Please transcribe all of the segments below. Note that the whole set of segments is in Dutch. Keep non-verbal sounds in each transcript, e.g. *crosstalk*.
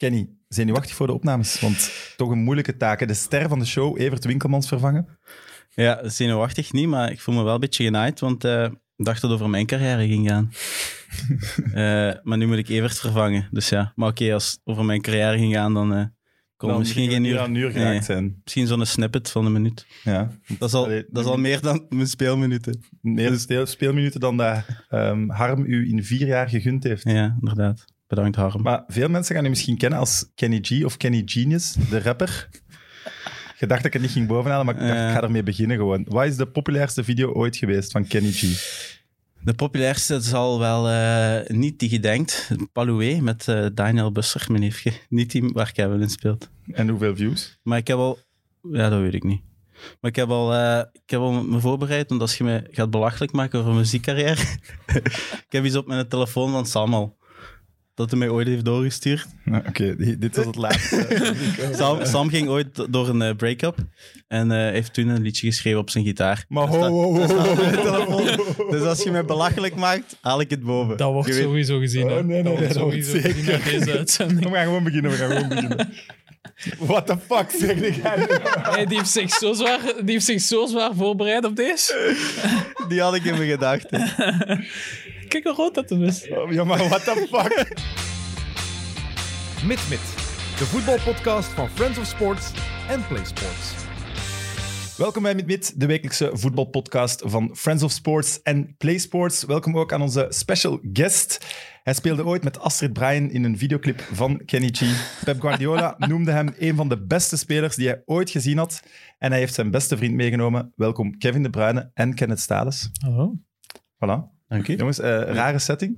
Kenny, zenuwachtig voor de opnames, want toch een moeilijke taak. hè? De ster van de show, Evert Winkelmans, vervangen. Ja, zenuwachtig niet, maar ik voel me wel een beetje genaaid, want eh, ik dacht dat het over mijn carrière ging gaan. *laughs* Eh, maar nu moet ik Evert vervangen. Dus ja, maar oké, als het over mijn carrière ging gaan, dan uh, kon Dan misschien geen uur... aan Nee. zijn. Misschien zo'n snippet van een minuut. Ja. Dat is al, Allee, dat is al meer dan mijn speelminuten. Meer speel- speelminuten dan dat ehm, Harm u in vier jaar gegund heeft. Ja, inderdaad. Bedankt, Harm. Maar veel mensen gaan u misschien kennen als Kenny G of Kenny Genius, de rapper. Je dacht dat ik het niet ging bovenhalen, maar ik dacht, ik ga ermee beginnen gewoon. Wat is de populairste video ooit geweest van Kenny G? De populairste zal wel eh, niet die gedenkt. Paloué met eh, Daniel Busser, mijn neefje. Niet die waar Kevin in speelt. En hoeveel views? Maar ik heb al... Ja, dat weet ik niet. Maar ik heb al, eh, ik heb al me voorbereid, want als je me gaat belachelijk maken over mijn muziekcarrière... *laughs* ik heb iets op mijn telefoon van Sam al. Dat hij mij ooit heeft doorgestuurd. Nou, Oké, di- dit was het laatste. *laughs* Sam, Sam ging ooit door een eh, break-up en eh, heeft toen een liedje geschreven op zijn gitaar. Maar ho, ho, ho. Dus als je mij belachelijk maakt, haal ik het boven. Dat wordt Je weet- sowieso gezien. hè. Oh, nee, nee, dat nee, dat sowieso gezien zeker uit deze uitzending. We gaan gewoon beginnen, we gaan gewoon beginnen. What the fuck, zeg ik Hey, die, heeft zich zo zwaar, die heeft zich zo zwaar voorbereid op deze. Die had ik in mijn gedachten. *laughs* Kijk hoe groot dat hem is. Ja, maar what the fuck? *laughs* Mit Mit, de voetbalpodcast van Friends of Sports en Play Sports. Welkom bij Mit Mit, de wekelijkse voetbalpodcast van Friends of Sports en Play Sports. Welkom ook aan onze special guest. Hij speelde ooit met Astrid Bryan in een videoclip van Kenny G. Pep Guardiola *laughs* noemde hem een van de beste spelers die hij ooit gezien had. En hij heeft zijn beste vriend meegenomen. Welkom Kevin De Bruyne en Kenneth Stales. Hallo. Voilà. Dank. Jongens, eh, rare setting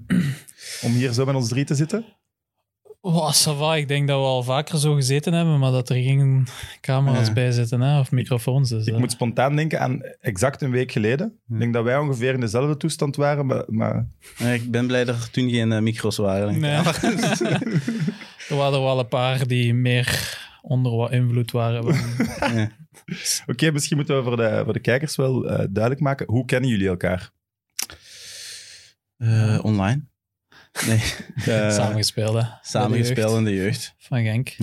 om hier zo met ons drie te zitten. Oh, ça va. Ik denk dat we al vaker zo gezeten hebben, maar dat er geen camera's Ja. bij zitten hè, of microfoons. Dus, Ik eh, moet spontaan denken aan exact een week geleden. Ik denk dat wij ongeveer in dezelfde toestand waren, maar, maar Eh, Ik ben blij dat er toen geen eh, micro's waren. Nee. er waren er wel een paar die meer onder wat invloed waren. Oké, misschien moeten we voor de, voor de kijkers wel eh, duidelijk maken. Hoe kennen jullie elkaar? Eh, online? Nee. *laughs* Eh, *laughs* Samengespeeld, hè. Samengespeeld in de jeugd. Van Genk.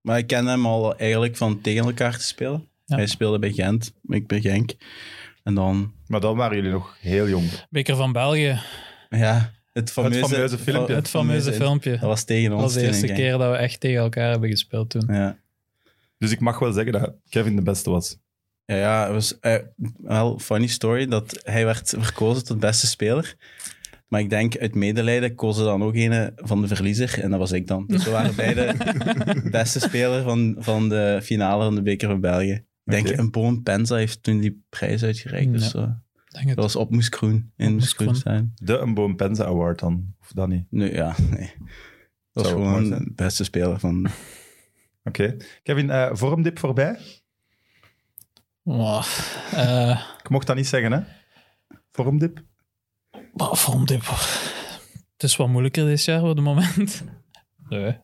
Maar ik ken hem al eigenlijk van tegen elkaar te spelen. Ja. Hij speelde bij Gent, ik bij Genk. En dan, Maar dan waren jullie nog heel jong. Beker van België. ja, het fameuze, fameuze filmpje. Het fameuze filmpje. Dat was tegen Dat ons. was de eerste tegen Genk. keer dat we echt tegen elkaar hebben gespeeld toen. Ja. Dus ik mag wel zeggen dat Kevin de beste was. Ja, ja, het was eh, wel funny story dat hij werd verkozen tot beste speler. Maar ik denk, uit medelijden kozen dan ook een van de verliezer. En dat was ik dan. Dus we waren *laughs* beide beste speler van, van de finale van de Beker van België. Ik denk, een Boon Penza heeft toen die prijs uitgereikt. Dus Ja. eh, Denk het. dat was op Moes Kroen. In Op Moes Moes Kroen Kroen. zijn. De een Boom Penza Award dan. Of dat niet. Nee, ja, nee. Dat was Zou gewoon de beste speler van... *laughs* Oké. Kevin, eh, vormdip voorbij? Oh, eh, Ik mocht dat niet zeggen, hè? Vormdip? Maar. Het is wat moeilijker dit jaar op het moment. *laughs* Nee.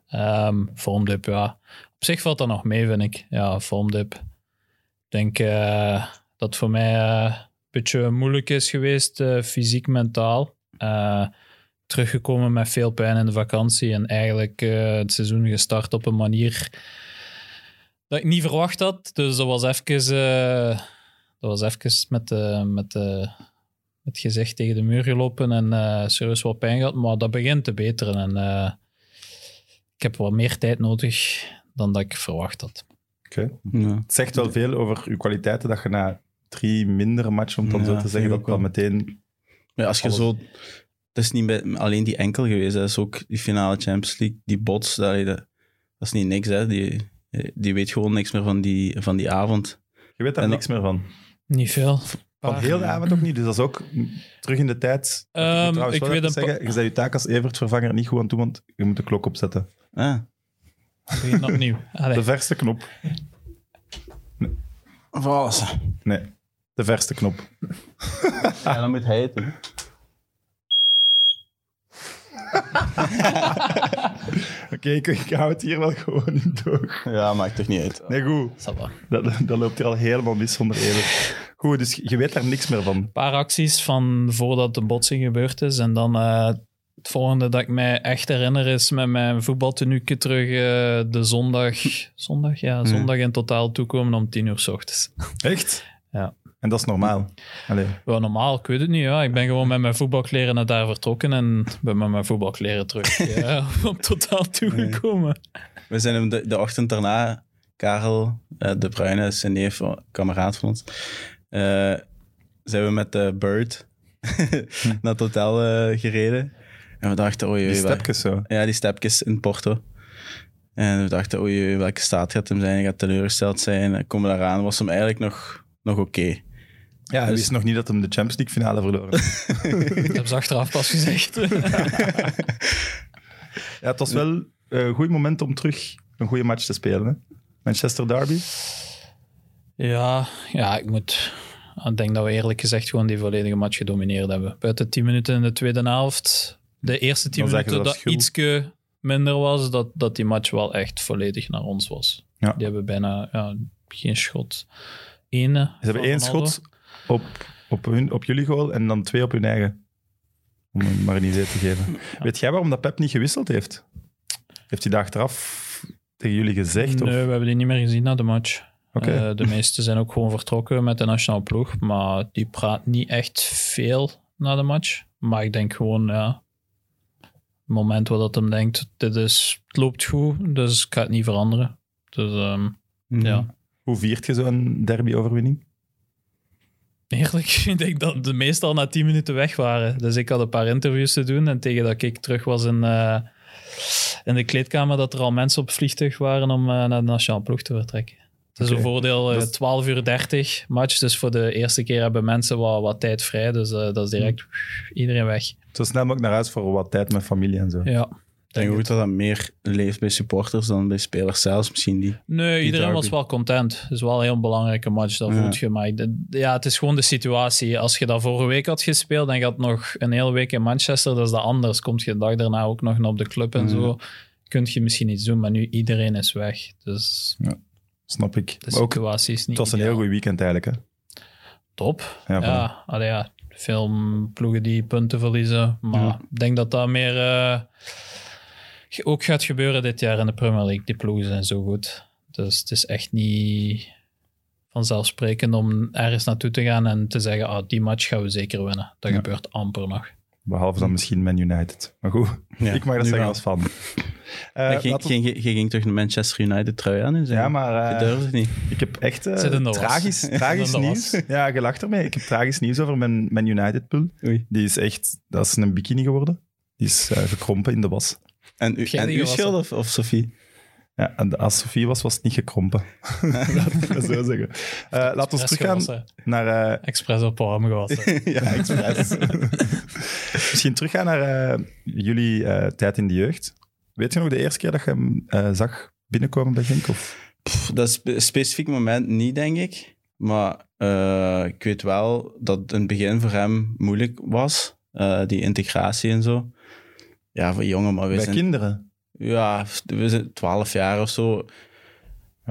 vormdip, ja. Op zich valt dat nog mee, vind ik. Ja, vormdip. Ik denk eh, dat voor mij eh, een beetje moeilijk is geweest, eh, fysiek, mentaal. Teruggekomen met veel pijn in de vakantie en eigenlijk het seizoen gestart op een manier dat ik niet verwacht had. Dus dat was even, dat was even met, de, met, de, het gezicht tegen de muur gelopen en eh serieus wat pijn gehad. Maar dat begint te beteren en eh, ik heb wat meer tijd nodig dan dat ik verwacht had. Oké. Ja. Het zegt wel veel over uw kwaliteiten dat je na drie mindere matchen, om Ja, zo te zeggen, dat ook wel meteen... Maar als je Alles. zo... Het is niet bij, alleen die enkel geweest. Het is ook die finale Champions League. Die bots, dat, dat dat is niet niks. Hè. Die, die weet gewoon niks meer van die, van die avond. Je weet daar En niks meer van. Niet veel. Van heel de avond ook niet, dus dat is ook terug in de tijd. Ehm, ik moet trouwens ik wel weet een zeggen, je zei je taak als Evert-vervanger niet goed aan toe, want je moet de klok opzetten. Ah, Begin opnieuw. Allee. De verste knop. voilà. Nee, de verste knop. Ja, dan moet hij het doen. *laughs* Oké, ik, ik hou het hier wel gewoon in door. Ja, maakt toch niet uit. Nee, goed. Dat, dat loopt hier al helemaal mis zonder Evert. Goed, dus je weet daar niks meer van. Een paar acties van voordat de botsing gebeurd is. En dan eh, Het volgende dat ik mij echt herinner is met mijn voetbaltenuke terug eh, de zondag, zondag, ja, zondag in totaal toekomen om tien uur s ochtends. Echt? Ja. En dat is normaal. Allee. Ja, normaal, ik weet het niet. Ja. Ik ben gewoon met mijn voetbalkleren naar daar vertrokken en ben met mijn voetbalkleren terug *laughs* ja, op totaal toegekomen. We zijn hem de, de ochtend daarna, Karel eh, de Bruyne, is een neef, kameraad van ons, zijn we met de Bird *laughs* naar het hotel eh, gereden. En we dachten, oei, Die oei, waar- stepjes zo. Ja, die stepjes in Porto. En we dachten, oei, oei, welke staat gaat hem zijn? Hij gaat teleurgesteld zijn. En komen we daaraan, was hem eigenlijk nog, nog oké. Ja, hij Dus- wist nog niet dat hem de Champions League finale verloren. *laughs* Ik heb ze achteraf pas gezegd. Ja, het was wel een goed moment om terug een goede match te spelen. Hè? Manchester Derby. Ja, ja, ik moet. Ik denk dat we eerlijk gezegd gewoon die volledige match gedomineerd hebben. Buiten 10 minuten in de tweede helft. De eerste 10 Dan zeggen minuten dat dat ietske minder was, dat, dat die match wel echt volledig naar ons was. Ja. Die hebben bijna ja, geen schot. Ene. Ze hebben één schot op, op, hun, op jullie goal en dan twee op hun eigen. Om hem maar een idee te geven. *laughs* Weet jij waarom dat Pep niet gewisseld heeft? Heeft hij dat achteraf tegen jullie gezegd? Nee, Of? we hebben die niet meer gezien na de match. Eh, de meesten zijn ook gewoon vertrokken met de nationale ploeg. Maar die praat niet echt veel na de match. Maar ik denk gewoon, ja. Het moment waar dat hem denkt, dit is, het loopt goed, dus ik ga het niet veranderen. Dus ehm, ja, Hoe viert je zo'n derby-overwinning? eerlijk, *laughs* ik denk dat de meesten al na 10 minuten weg waren. Dus ik had een paar interviews te doen. En tegen dat ik terug was in, eh, in de kleedkamer, dat er al mensen op vliegtuig waren om eh, naar de nationale ploeg te vertrekken. Is een voordeel, eh, Dat is- 12 uur 30 match. Dus voor de eerste keer hebben mensen wat, wat tijd vrij. Dus eh, dat is direct iedereen weg. Zo snel mogelijk naar huis voor wat tijd met familie en zo. Ja. Ik denk ook dat dat meer leeft bij supporters dan bij spelers zelfs misschien. Die. Nee, iedereen derby. was wel content. Het is wel een heel belangrijke match, dat Ja. voelt je. Maar ja, het is gewoon de situatie. Als je dat vorige week had gespeeld en je had nog een hele week in Manchester, dat is dat anders. Komt je de dag daarna ook nog op de club en Ja. zo, kun je misschien iets doen. Maar nu iedereen is weg. Dus Snap ik. de Maar ook, situatie is niet het was een heel goed weekend eigenlijk. Hè? Top. Ja, Ja, allee, ja, veel ploegen die punten verliezen. Maar Ja. ik denk dat dat meer eh, ook gaat gebeuren dit jaar in de Premier League. Die ploegen zijn zo goed. Dus het is echt niet vanzelfsprekend om ergens naartoe te gaan en te zeggen, ah, die match gaan we zeker winnen. Dat gebeurt amper nog. Behalve dan misschien Man United. Maar goed, Ja, ik mag dat zeggen wel. als fan. *laughs* Eh, Maar ging, ging, je ging toch een Manchester United trui aan? ja, maar Je eh, durfde het niet. ik heb echt eh, tragisch, tragisch nieuws. Ja, je lacht ermee. Ik heb tragisch nieuws over mijn Man United pool. Oei. Die is echt, dat is een bikini geworden. Die is eh, gekrompen in de was. En, u, jij en schuld of, of Sophie? Ja, en als Sofie was, was het niet gekrompen. *laughs* Laat ik zo zeggen. Eh laten we Expres teruggaan gewassen. naar... eh, Expres op arm gewassen. *laughs* ja, expres. *laughs* Misschien teruggaan naar eh, jullie eh, tijd in de jeugd. Weet je nog de eerste keer dat je hem eh, zag binnenkomen bij Genk? Of? Pff, dat is een specifiek moment niet, denk ik. Maar eh, ik weet wel dat het in het begin voor hem moeilijk was. eh, die integratie en zo. Ja, voor jongen, maar we bij zijn... kinderen? Ja, we zijn 12 jaar of zo.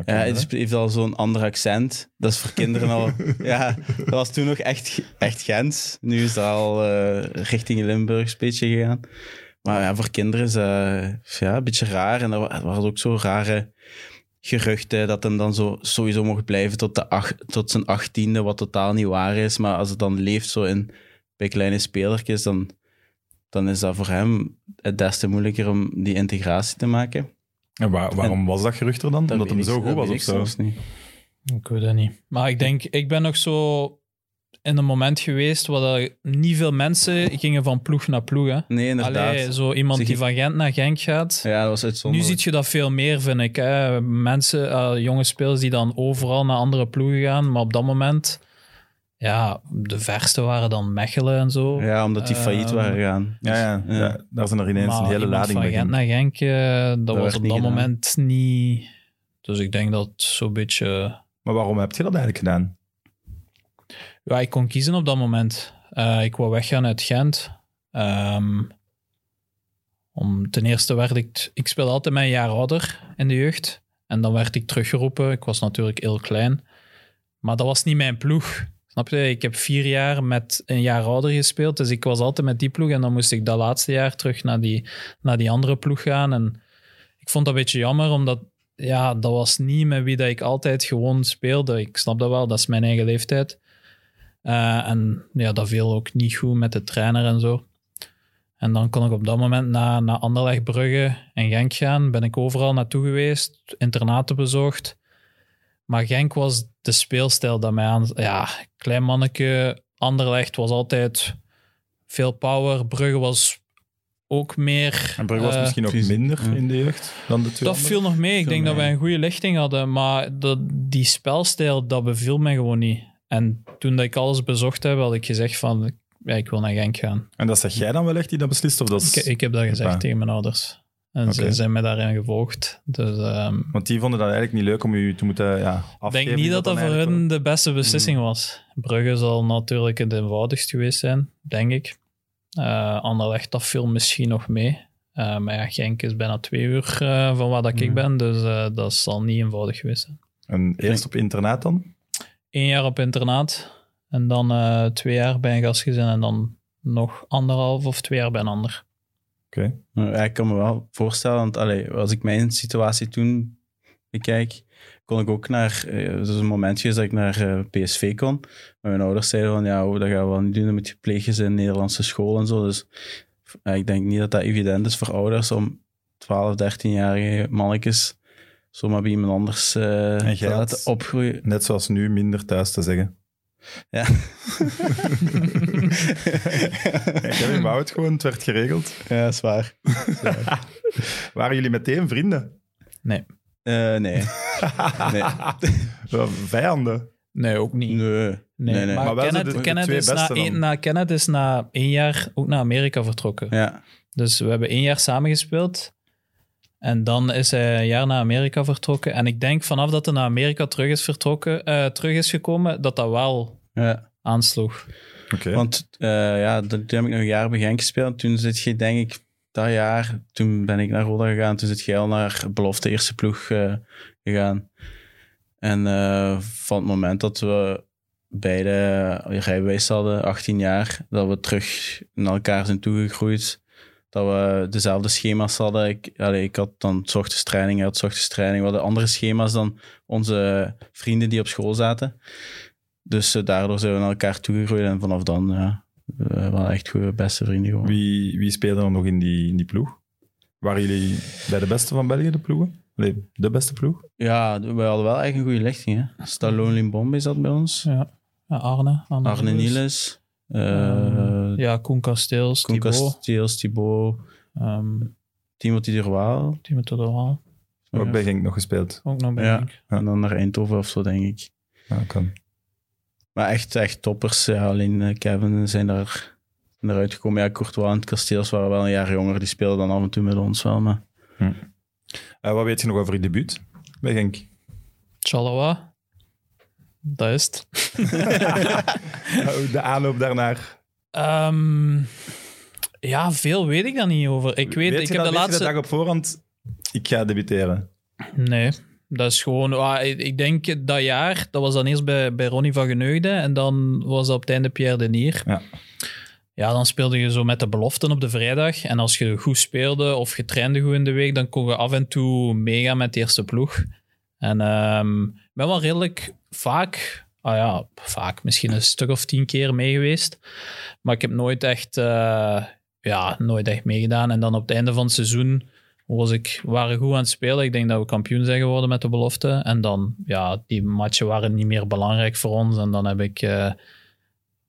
Ja, het heeft al zo'n ander accent. Dat is voor kinderen al... *laughs* ja, dat was toen nog echt, echt Gens. Nu is dat al eh, richting Limburgs beetje gegaan. Maar ja, voor kinderen is dat ja, een beetje raar. En er wa- waren ook zo rare geruchten dat hem dan zo sowieso mocht blijven tot, de ach- tot zijn achttiende, wat totaal niet waar is. Maar als het dan leeft zo in, bij kleine spelertjes, dan, dan is dat voor hem het des te moeilijker om die integratie te maken. En waar- waarom was dat gerucht er dan? Dat Omdat hem zo dat goed was of ik zo? niet. Ik weet het niet. Maar ik denk, ik ben nog zo in een moment geweest waar er niet veel mensen gingen van ploeg naar ploeg. Hè. Nee, inderdaad. Allee, zo iemand die van Gent naar Genk gaat. Ja, dat was nu uitzonderlijk. zie je dat veel meer, vind ik. Hè. Mensen, eh, jonge spelers die dan overal naar andere ploegen gaan. Maar op dat moment, ja, de verste waren dan Mechelen en zo. Ja, omdat die failliet Ehm, waren gegaan. Ja, ja, Ja. ja, daar zijn er ineens maar een hele lading van. Gent naar Genk, eh, dat, was op dat gedaan. moment niet... Dus ik denk dat zo'n beetje... Maar waarom heb je dat eigenlijk gedaan? Ja, ik kon kiezen op dat moment. Eh, ik wou weggaan uit Gent. Ehm, om, ten eerste werd ik... Ik speelde altijd mijn jaar ouder in de jeugd. En dan werd ik teruggeroepen. Ik was natuurlijk heel klein. Maar dat was niet mijn ploeg. Snap je? Ik heb vier jaar met een jaar ouder gespeeld, dus ik was altijd met die ploeg en dan moest ik dat laatste jaar terug naar die, naar die andere ploeg gaan. En ik vond dat een beetje jammer, omdat ja, dat was niet met wie dat ik altijd gewoon speelde. Ik snap dat wel, dat is mijn eigen leeftijd. Eh, en ja, dat viel ook niet goed met de trainer en zo. En dan kon ik op dat moment naar, naar Anderlecht, Brugge en Genk gaan. Ben ik overal naartoe geweest, internaten bezocht. Maar Genk was de speelstijl dat mij aan... Ja, klein manneke. Anderlecht was altijd veel power. Brugge was ook meer... En Brugge was eh, misschien ook minder in de jeugd dan de twee dat viel nog mee. Ik Viel denk dat wij een goede lichting hadden. Maar dat, die spelstijl, dat beviel mij gewoon niet. En toen dat ik alles bezocht heb, had ik gezegd van... Ja, ik wil naar Genk gaan. En dat zeg jij dan wel echt die dat beslist? Of dat is... Ik, ik heb dat gezegd Hoppa. tegen mijn ouders. En ze zijn mij daarin gevolgd. Dus ehm, Want die vonden dat eigenlijk niet leuk om u te moeten ja, ik denk niet dat dat voor hun de beste beslissing Mm. was. Brugge zal natuurlijk het eenvoudigst geweest zijn, denk ik. Eh Anderlecht, dat viel misschien nog mee. Eh, maar ja, Genk is bijna twee uur eh, van waar dat ik Mm. ben. Dus dat zal niet eenvoudig geweest zijn. En eerst op internaat dan? Eén jaar op internaat. En dan twee jaar bij een gastgezin. En dan nog anderhalf of twee jaar bij een ander. Oké. Ik kan me wel voorstellen, want allee, als ik mijn situatie toen bekijk, kon ik ook naar, eh, er is een momentje dat ik naar eh, PSV kon. Maar mijn ouders zeiden van, ja, oh, dat gaan we wel niet doen, moet je plegen in Nederlandse school en zo. Dus ik denk niet dat dat evident is voor ouders om 12, 13-jarige mannetjes zomaar bij iemand anders jij te laten opgroeien. Net zoals nu, minder thuis te zeggen. Ja. *laughs* Kevin wou het gewoon, het werd geregeld. ja, is waar. *laughs* Waren jullie meteen vrienden? Nee. Eh, nee. *laughs* nee. Vijanden? Nee, ook niet. Nee. Nee, Nee, nee. maar, Maar Kenneth, de- de Kenneth twee is na, Kenneth is na één jaar ook naar Amerika vertrokken. Ja. Dus we hebben één jaar samengespeeld. En dan is hij een jaar naar Amerika vertrokken. En ik denk vanaf dat hij naar Amerika terug is, vertrokken, eh, terug is gekomen, dat dat wel ja. aansloeg. Oké. Want eh, ja, toen heb ik nog een jaar bij Genk gespeeld. Toen zit je, denk ik, dat jaar, toen ben ik naar Roda gegaan. Toen zit je al naar belofte eerste ploeg eh, gegaan. En eh, van het moment dat we beide rijbewijs hadden, 18 jaar, dat we terug naar elkaar zijn toegegroeid. Dat we dezelfde schema's hadden. Ik, allee, ik had dan 's ochtends training, hij had 's ochtends training. We hadden andere schema's dan onze vrienden die op school zaten. Dus eh, daardoor zijn we naar elkaar toegegroeid. En vanaf dan ja, we waren echt goede beste vrienden geworden. Wie, wie speelde er nog in die, in die ploeg? Waren jullie bij de beste van België, de ploegen? Nee, de beste ploeg? Ja, we hadden wel echt een goede lichting. Hè? Stallone Limbombe zat bij ons. Ja. Ja, Arne. Arne, Arne Niels. Ehm, eh ja, Koen Kasteels, Koen Thibaut. Casteels, Thibaut. ehm Timothy Durwaal. Timo de Waal. Ook bij Genk nog gespeeld. Ook nog bij Ja. Genk. En dan naar Eindhoven of zo, denk ik. Ja, kan. Maar echt, echt toppers. Ja, alleen eh, Kevin zijn daar zijn eruit gekomen. Ja, Courtois en Kasteels waren wel een jaar jonger. Die speelden dan af en toe met ons wel. Maar Eh, wat weet je nog over je debuut bij Genk? Chalawa. Dat is het. Eh, *laughs* de aanloop daarnaar. Ehm, ja, veel weet ik daar niet over. Ik weet, Weet ik heb dat, de weet laatste... dag op voorhand, ik ga debuteren. Nee, dat is gewoon... ah, ik ik denk dat jaar, dat was dan eerst bij, bij Ronnie van Geneugde en dan was dat op het einde Pierre Denier. Ja. Ja, dan speelde je zo met de beloften op de vrijdag. En als je goed speelde of je trainde goed in de week, dan kon je af en toe meegaan met de eerste ploeg. En ehm, ik ben wel redelijk vaak, ah ja, vaak, misschien een stuk of tien keer mee geweest. Maar ik heb nooit echt, eh, ja, nooit echt meegedaan. En dan op het einde van het seizoen was ik, waren goed aan het spelen. Ik denk dat we kampioen zijn geworden met de belofte. En dan, ja, die matchen waren niet meer belangrijk voor ons. En dan heb ik eh,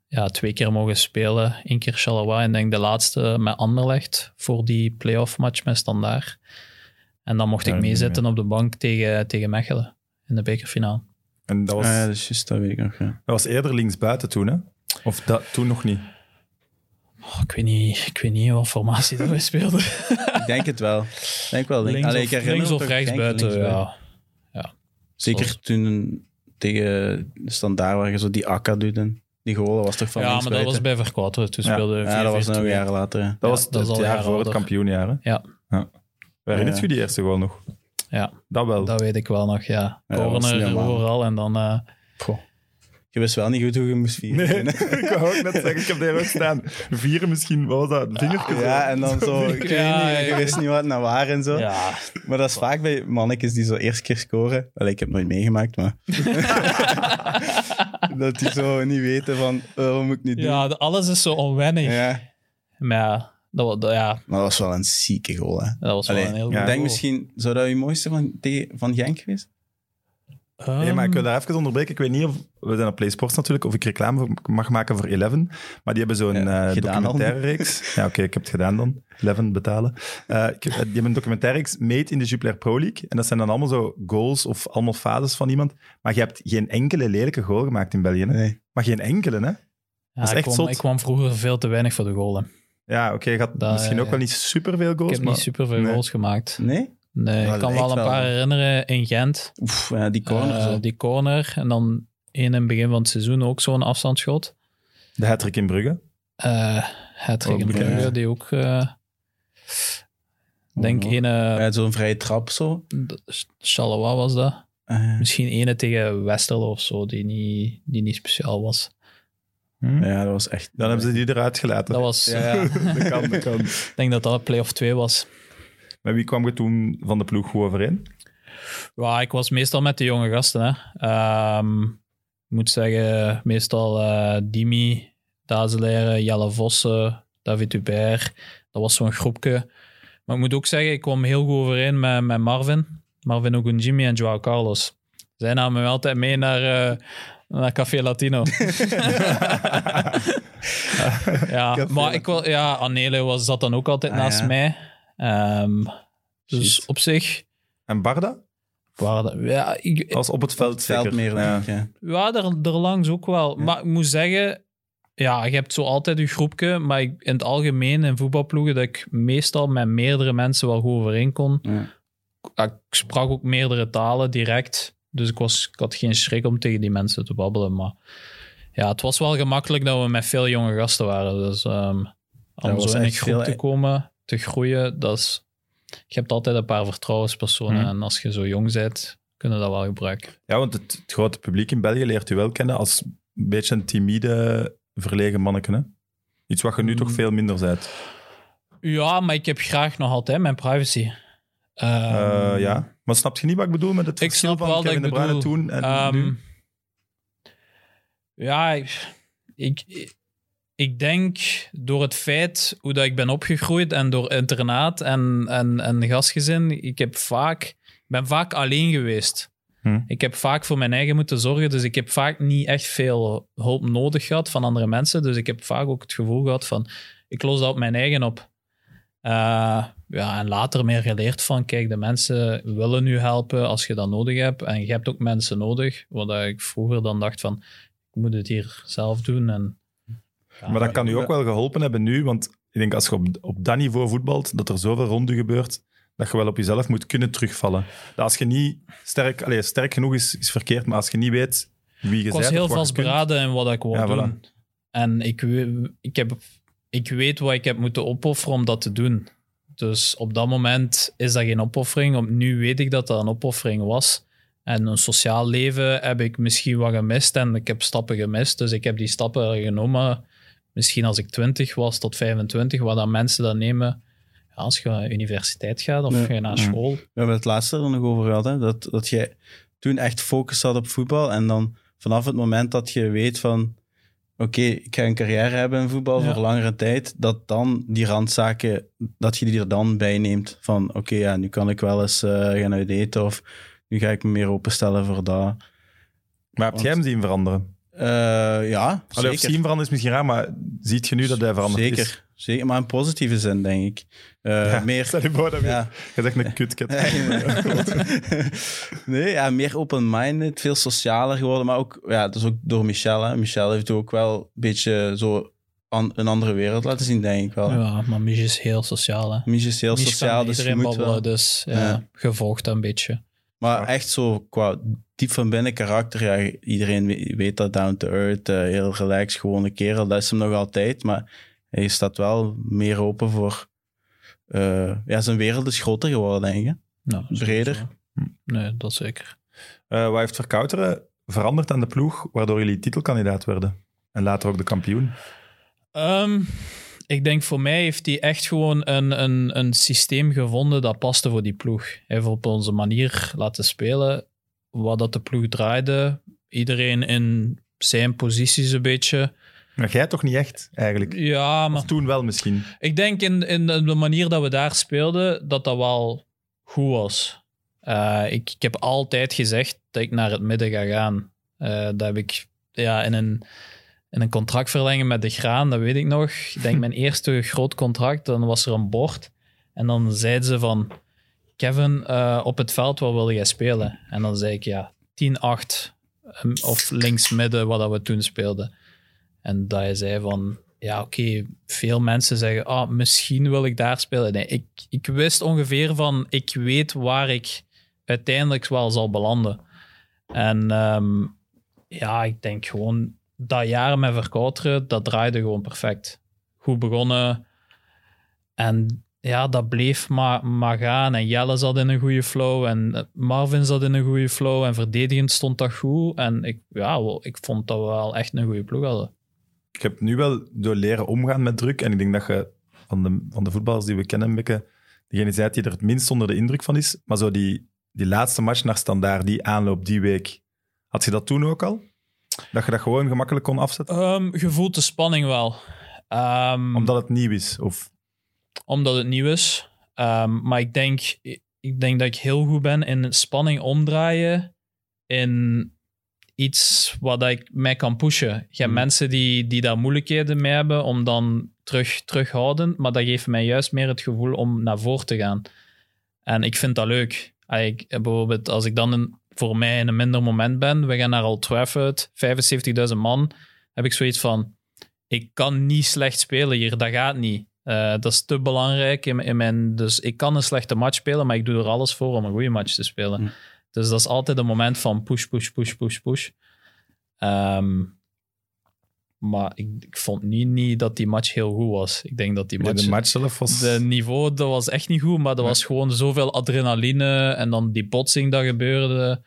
ja, twee keer mogen spelen. Eén keer Charleroi en denk de laatste met Anderlecht voor die playoff match met Standaard. En dan mocht Ja, ik meezitten op de bank tegen, tegen Mechelen in de bekerfinale. En dat was, Ah ja, dat is juist, dat weet ik nog. Ja. dat was eerder linksbuiten toen, hè? Of dat, toen nog niet? Oh, ik, weet niet, ik weet niet wat formatie dat wij speelden. *laughs* ik denk het wel. Denk wel. Denk, links Allee, of, ik links of rechts buiten, linksbuiten. ja. Zeker Zoals- toen tegen de standaard waar je zo die akka doet. Die goal was toch van ja, maar dat was bij Verkwater. Toen Ja. speelde Ja, dat was nog 4-4-2. een jaar later. Dat Ja, was dat het jaar voor het kampioenjaar, hè? Ja. Herinnert Ja. je die eerste goal nog? Ja, Dat wel. dat weet ik wel nog, ja. Ja, Corner overal en dan... eh, Goh. je wist wel niet goed hoe je moest vieren. Nee, *laughs* ik wou ook net zeggen, ik heb daar ook staan. Vieren misschien, wat was dat? Vingertjes? Ja, en dan zo, ik weet Ja, niet, je ja. wist niet wat naar waar en zo. Ja, Maar dat is vaak bij mannetjes die zo eerste keer scoren. Allee, ik heb het nooit meegemaakt, maar... *laughs* dat die zo niet weten van, oh, wat moet ik nu doen? ja alles is zo onwennig. Ja, Maar ja dat, ja, maar dat was wel een zieke goal, hè. dat was Allee, wel een heel ik denk goal. misschien, zou dat je mooiste van, van Genk geweest? Nee, maar ik wil daar even onderbreken. Ik weet niet of... We zijn op PlaySports natuurlijk, of ik reclame mag maken voor Eleven. Maar die hebben zo'n Ja, eh, documentaire reeks. *laughs* Ja, oké, ik heb het gedaan dan. Eleven betalen. Eh, ik- die hebben een documentaire reeks, Made in de Jupiler Pro League. En dat zijn dan allemaal zo goals of allemaal fases van iemand. Maar je hebt geen enkele lelijke goal gemaakt in België. Hè? Nee. Maar geen enkele, hè? ja, dat is ik, echt kwam, zot. ik kwam vroeger veel te weinig voor de goalen. Ja, oké, je had Dat, misschien eh, ook wel niet superveel Ik goals, heb maar... niet super veel nee. goals gemaakt. Nee? Nee, Dat ik kan wel een wel. paar herinneren in Gent. Oef, ja, die corner Eh, die corner. En dan één in het begin van het seizoen ook zo'n afstandsschot. De hat in Brugge. Eh Ook in Brugge, ja. die ook... eh denk ene... Ja, zo'n vrije trap zo. Charleroi was dat. Eh, Misschien ene tegen Westerlo of zo, die niet, die niet speciaal was. Hm? ja, dat was echt... Dan hebben ze die eruit gelaten. Dat was... Ja, ja. dat kan, dat kan. *laughs* Ik denk dat dat play-off 2 was. Met wie kwam je toen van de ploeg goed overeen? Ja, ik was meestal met de jonge gasten. Hè. Ehm, ik moet zeggen, meestal eh, Dimi, Dazelere, Jelle Vossen, David Hubert. Dat was zo'n groepje. Maar ik moet ook zeggen, ik kwam heel goed overeen met, met Marvin. Marvin Ogunjimi en Joao Carlos. Zij namen me altijd mee naar, eh, naar Café Latino. *laughs* ja, Café maar ik wel, ja, Anele was, zat dan ook altijd Ah, naast ja. mij. Ehm, dus Shit. op zich En Barda? waren dat, ja, ik, Als op het veld Het veld zeker. meer, Ja. Ja. Ja, er, er langs ook wel. Ja. Maar ik moet zeggen, ja, je hebt zo altijd je groepje, maar ik, in het algemeen in voetbalploegen dat ik meestal met meerdere mensen wel goed overeen kon. Ja. Ik sprak ook meerdere talen direct, dus ik, was, ik had geen schrik om tegen die mensen te babbelen. Maar ja, het was wel gemakkelijk dat we met veel jonge gasten waren. Dus ehm, om zo in een groep veel- te komen, te groeien, dat is... Je hebt altijd een paar vertrouwenspersonen Mhm. en als je zo jong bent, kunnen dat wel gebruiken. Ja, want het, het grote publiek in België leert u wel kennen als een beetje een timide, verlegen manneke. Hè? Iets wat je nu Mm. toch veel minder bent. Ja, maar ik heb graag nog altijd mijn privacy. Ehm, Eh, ja. Maar snap je niet wat ik bedoel met het verschil snap van Kevin De Bruyne bedoel. toen en ehm, nu? Ja, ik, ik, ik denk door het feit hoe dat ik ben opgegroeid en door internaat en, en, en gastgezin, ik heb vaak, ben vaak alleen geweest. Hm. Ik heb vaak voor mijn eigen moeten zorgen, dus ik heb vaak niet echt veel hulp nodig gehad van andere mensen. Dus ik heb vaak ook het gevoel gehad van, ik los dat op mijn eigen op. Eh, ja, en later meer geleerd van, kijk, de mensen willen nu helpen als je dat nodig hebt. En je hebt ook mensen nodig, wat ik vroeger dan dacht van, ik moet het hier zelf doen. En, ja, maar dat kan u ook wel geholpen hebben nu, want ik denk als je op, op dat niveau voetbalt, dat er zoveel rond u gebeurt, dat je wel op jezelf moet kunnen terugvallen. Dat als je niet sterk, allez, sterk genoeg is, is verkeerd, maar als je niet weet wie je ik was bent heel vastberaden in wat ik wil Ja, doen. En ik, ik, heb, ik weet wat ik heb moeten opofferen om dat te doen. Dus op dat moment is dat geen opoffering. Op, nu weet ik dat dat een opoffering was. En een sociaal leven heb ik misschien wat gemist en ik heb stappen gemist. Dus ik heb die stappen genomen. Misschien als ik 20 was tot 25, wat dan mensen dat nemen. Ja, als je naar universiteit gaat of Ja. je naar Ja. school. We hebben het laatste er nog over gehad, hè? Dat, dat jij toen echt focus had op voetbal en dan vanaf het moment dat je weet van oké, ik ga een carrière hebben in voetbal Ja. voor langere tijd, dat dan die randzaken, dat je die er dan bij neemt van oké, ja, nu kan ik wel eens eh, gaan uit eten of nu ga ik me meer openstellen voor dat. Maar heb jij hem zien veranderen? Eh, ja, Allee, of zien veranderen is misschien raar, maar ziet je nu dat hij veranderd zeker, is? zeker, maar in positieve zin, denk ik. Eh, Ja, meer, Stel je voor dat ja, je zegt een kutket. *laughs* *laughs* Nee, ja, meer open-minded, veel socialer geworden. Maar ook, ja, dat is ook door Michel. Hè. Michel heeft ook wel een beetje zo an- een andere wereld laten zien, denk ik wel. Ja, maar Mich is heel sociaal. Hè. Mich is heel Mich sociaal, dus je iedereen moet wel... dus ja, dat een beetje. Maar echt zo qua diep van binnen karakter, ja, iedereen we- weet dat down to earth, eh, heel relaxed, gewone kerel. Dat is hem nog altijd, maar hij staat wel meer open voor... eh, ja, zijn wereld is groter geworden, denk ik. Nou, Breder. sowieso. Nee, dat zeker. Eh, wat heeft Verkouteren veranderd aan de ploeg, waardoor jullie titelkandidaat werden? En later ook de kampioen. Ehm, ik denk voor mij heeft hij echt gewoon een, een, een systeem gevonden dat paste voor die ploeg. Hij heeft op onze manier laten spelen, wat dat de ploeg draaide. Iedereen in zijn posities een beetje. Maar jij toch niet echt, eigenlijk? Ja, maar Of toen wel misschien. ik denk in, in de manier dat we daar speelden, dat dat wel goed was. Eh, ik, ik heb altijd gezegd dat ik naar het midden ga gaan. Eh, dat heb ik ja, in, een, in een contract verlengen met de Graan, dat weet ik nog. Ik denk *laughs* mijn eerste groot contract, dan was er een bord. En dan zeiden ze van, Kevin, eh, op het veld, wat wil jij spelen? En dan zei ik, ja, 10-8 um, of links-midden, wat dat we toen speelden. En dat hij zei van, ja, oké, veel mensen zeggen, ah, misschien wil ik daar spelen. Nee, ik, ik wist ongeveer van, ik weet waar ik uiteindelijk wel zal belanden. En ehm, ja, ik denk gewoon, dat jaar met Verkouteren, dat draaide gewoon perfect. Goed begonnen. En ja, dat bleef maar, maar gaan. En Jelle zat in een goede flow. En eh, Marvin zat in een goede flow. En verdedigend stond dat goed. En ik, ja, ik vond dat we wel echt een goede ploeg hadden. Ik heb nu wel door leren omgaan met druk. En ik denk dat je van de, van de voetballers die we kennen, Mikke, degene zei die er het minst onder de indruk van is. Maar zo die, die laatste match naar standaard, die aanloop die week. Had je dat toen ook al? Dat je dat gewoon gemakkelijk kon afzetten? Ehm, je voelt de spanning wel. Ehm, Omdat het nieuw is? Of omdat het nieuw is. Ehm, maar ik denk, ik denk dat ik heel goed ben in spanning omdraaien in iets wat ik mij kan pushen. Je hebt Hmm. mensen die, die daar moeilijkheden mee hebben om dan terug, terughouden, maar dat geeft mij juist meer het gevoel om naar voren te gaan. En ik vind dat leuk. Ik, bijvoorbeeld als ik dan een, voor mij in een minder moment ben, we gaan naar Old Trafford, 75.000 man, heb ik zoiets van, ik kan niet slecht spelen hier, dat gaat niet. Eh, dat is te belangrijk in, in mijn... Dus ik kan een slechte match spelen, maar ik doe er alles voor om een goede match te spelen. Hm. Dus dat is altijd een moment van push, push, push, push, push. Ehm, maar ik, ik vond niet, niet dat die match heel goed was. Ik denk dat die match... de match zelf was... De niveau, dat was echt niet goed, maar er was gewoon zoveel adrenaline en dan die botsing dat gebeurde.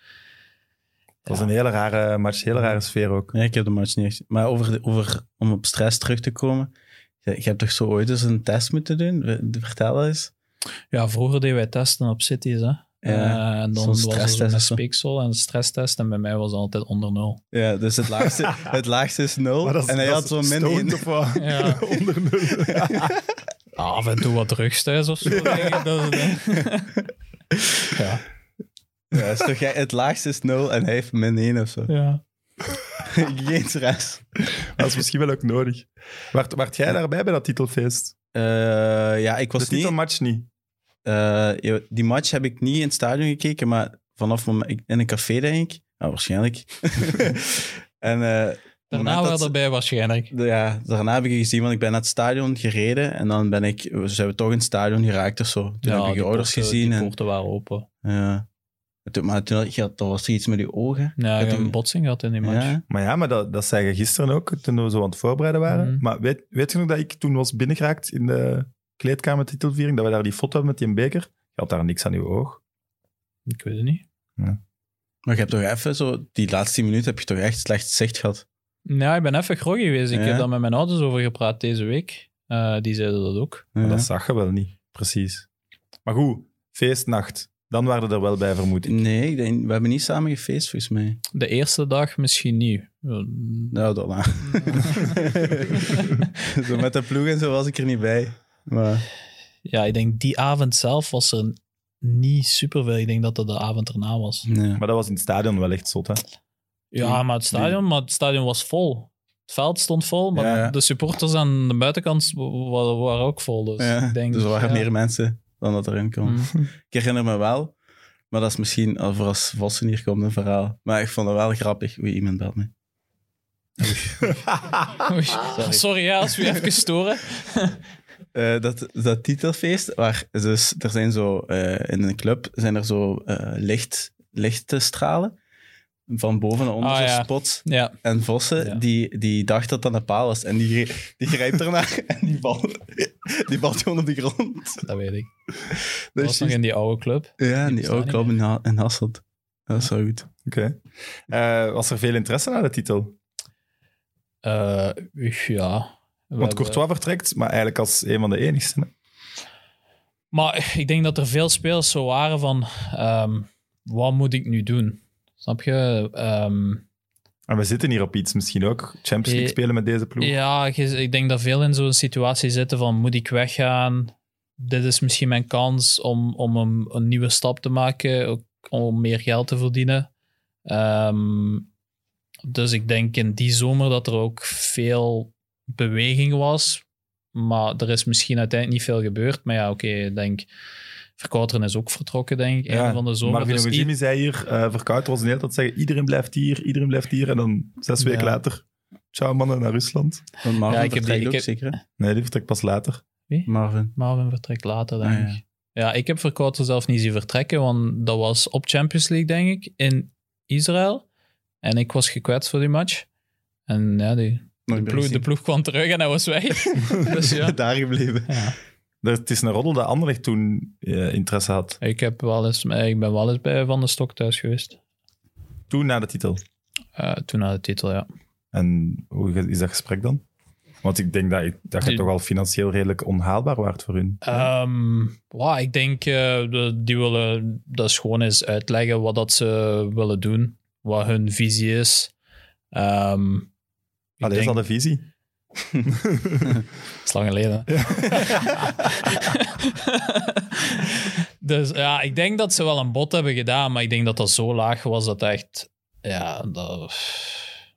Het was een hele rare match, hele rare sfeer ook. Ja, ik heb de match niet echt. Maar over, de, over, om op stress terug te komen. Je, je hebt toch zo ooit eens een test moeten doen? Vertel eens. Ja, vroeger deden wij testen op cities, hè. Ja, Eh, en dan zo'n was er zo'n of zo. speeksel en een stresstest en bij mij was het altijd onder nul. Ja, dus het laagste, *laughs* het laagste is nul. Maar dat is- en hij dat had is zo min stoned één. of wat? Ja. *laughs* Onder nul. Ah, *laughs* af en toe wat drugs thuis of zo. denk ik. Dat is- ja. Ja, is toch, jij- het laagste is nul en hij heeft min één of zo. ja. Geen stress. Dat is misschien wel ook nodig. Waart jij daarbij bij dat titelfeest? Eh, ja, ik was de niet... titelmatch niet. Eh, die match heb ik niet in het stadion gekeken, maar vanaf moment, in een café, denk ik. Ja, waarschijnlijk. *laughs* en eh, Daarna dat wel ze- erbij waarschijnlijk. de- ja, daarna heb ik gezien, want ik ben naar het stadion gereden en dan ben ik, zijn we toch in het stadion geraakt of zo. Toen heb ik je die ouders poorten- gezien. Die En, poorten waren open. ja. Toen- maar toen had je, was er iets met je ogen. Ja, een botsing gehad in die match. Ja. Maar ja, maar dat, dat zei je gisteren ook, toen we zo aan het voorbereiden waren. Mhm. Maar weet, weet je nog dat ik toen was binnengeraakt in de kleedkamer titelviering, dat we daar die foto hebben met die beker? Je had daar niks aan je oog. Ik weet het niet. Maar je hebt toch even zo, die laatste tien minuten heb je toch echt slecht zicht gehad. Ja, ik ben even groggy geweest. Ik Ja. heb daar met mijn ouders over gepraat deze week. Eh, die zeiden dat ook. Maar dat zag je wel niet, precies. Maar goed, feestnacht. Dan waren we er wel bij, vermoed ik. Nee, ik denk, we hebben niet samen gefeest volgens mij. De eerste dag misschien niet. Ja, Nou, dat *laughs* maar. *laughs* zo met de ploeg en zo was ik er niet bij. Maar Ja, ik denk die avond zelf was er niet superveel. Ik denk dat dat de avond erna was. nee. Maar dat was in het stadion wel echt zot, hè? Ja, maar het stadion, maar het stadion was vol. Het veld stond vol, maar Ja, ja. de supporters aan de buitenkant wa- wa- waren ook vol. Dus, Ja, ik denk, dus er waren ja. meer mensen dan dat erin kwam. Mm. *laughs* Ik herinner me wel, maar dat is misschien al voor als Vossen hier komt een verhaal. Maar ik vond het wel grappig. Oei, iemand belt me. Oei. *laughs* *laughs* Sorry, ja, als we even storen. Eh, dat, dat titelfeest, waar dus, er zijn zo, eh, in een club zijn er zo eh licht, lichtstralen van boven naar onder, Ah, zo ja. spots. Ja, En Vossen, Ja. die, die dacht dat dat een paal was. En die, die grijpt ernaar *laughs* en die valt, die valt gewoon op de grond. dat weet ik. Dat Dat is was nog in die oude club. Ja, en die niet club in, Ha- in Hasselt. Dat is wel goed. Oké. Eh, was er veel interesse naar de titel? Eh, ja. Want Courtois vertrekt, maar eigenlijk als een van de enigsten. hè. Maar ik denk dat er veel spelers zo waren van... ehm, wat moet ik nu doen? Snap je? Ehm, En we zitten hier op iets misschien ook. Champions League Eh, spelen met deze ploeg. Ja, ik denk dat veel in zo'n situatie zitten van moet ik weggaan? Dit is misschien mijn kans om, om een, een nieuwe stap te maken, ook om meer geld te verdienen. Ehm, dus ik denk in die zomer dat er ook veel beweging was. Maar er is misschien uiteindelijk niet veel gebeurd. Maar ja, oké, ik denk... Verkouteren is ook vertrokken, denk ik, einde van de zomer. Marvin Dus Jimmy zei hier, eh Verkouter was de hele tijd zeggen, iedereen blijft hier, iedereen blijft hier. En dan zes weken Ja. later, ciao mannen, naar Rusland. Marvin Ja, ik heb vertrekt die- ik ook heb- zeker, hè? Nee, die vertrekt pas later. Marvin. Marvin vertrekt later, denk Ah, ja. ik. Ja, ik heb Verkouten zelf niet zien vertrekken, want dat was op Champions League, denk ik, in Israël. En ik was gekwetst voor die match. En ja, die, de, ploeg, de gezien. ploeg kwam terug en hij was weg. *laughs* dus ja. Daar gebleven. ja. Er- Het is een roddel dat Anderlecht toen eh, interesse had. Ik, heb wel eens, ik ben wel eens bij Van de Stok thuis geweest. Toen na de titel. Eh, toen na de titel, ja. En hoe is dat gesprek dan? Want ik denk dat, ik, dat je toch al financieel redelijk onhaalbaar waard voor hun. Wow, ik denk uh, die willen dat is gewoon eens uitleggen wat dat ze willen doen, wat hun visie is. Ehm ik Allee, is denk- dat de visie? Dat *laughs* is lang geleden. *laughs* dus ja, ik denk dat ze wel een bod hebben gedaan, maar ik denk dat dat zo laag was dat echt. Ja, dat.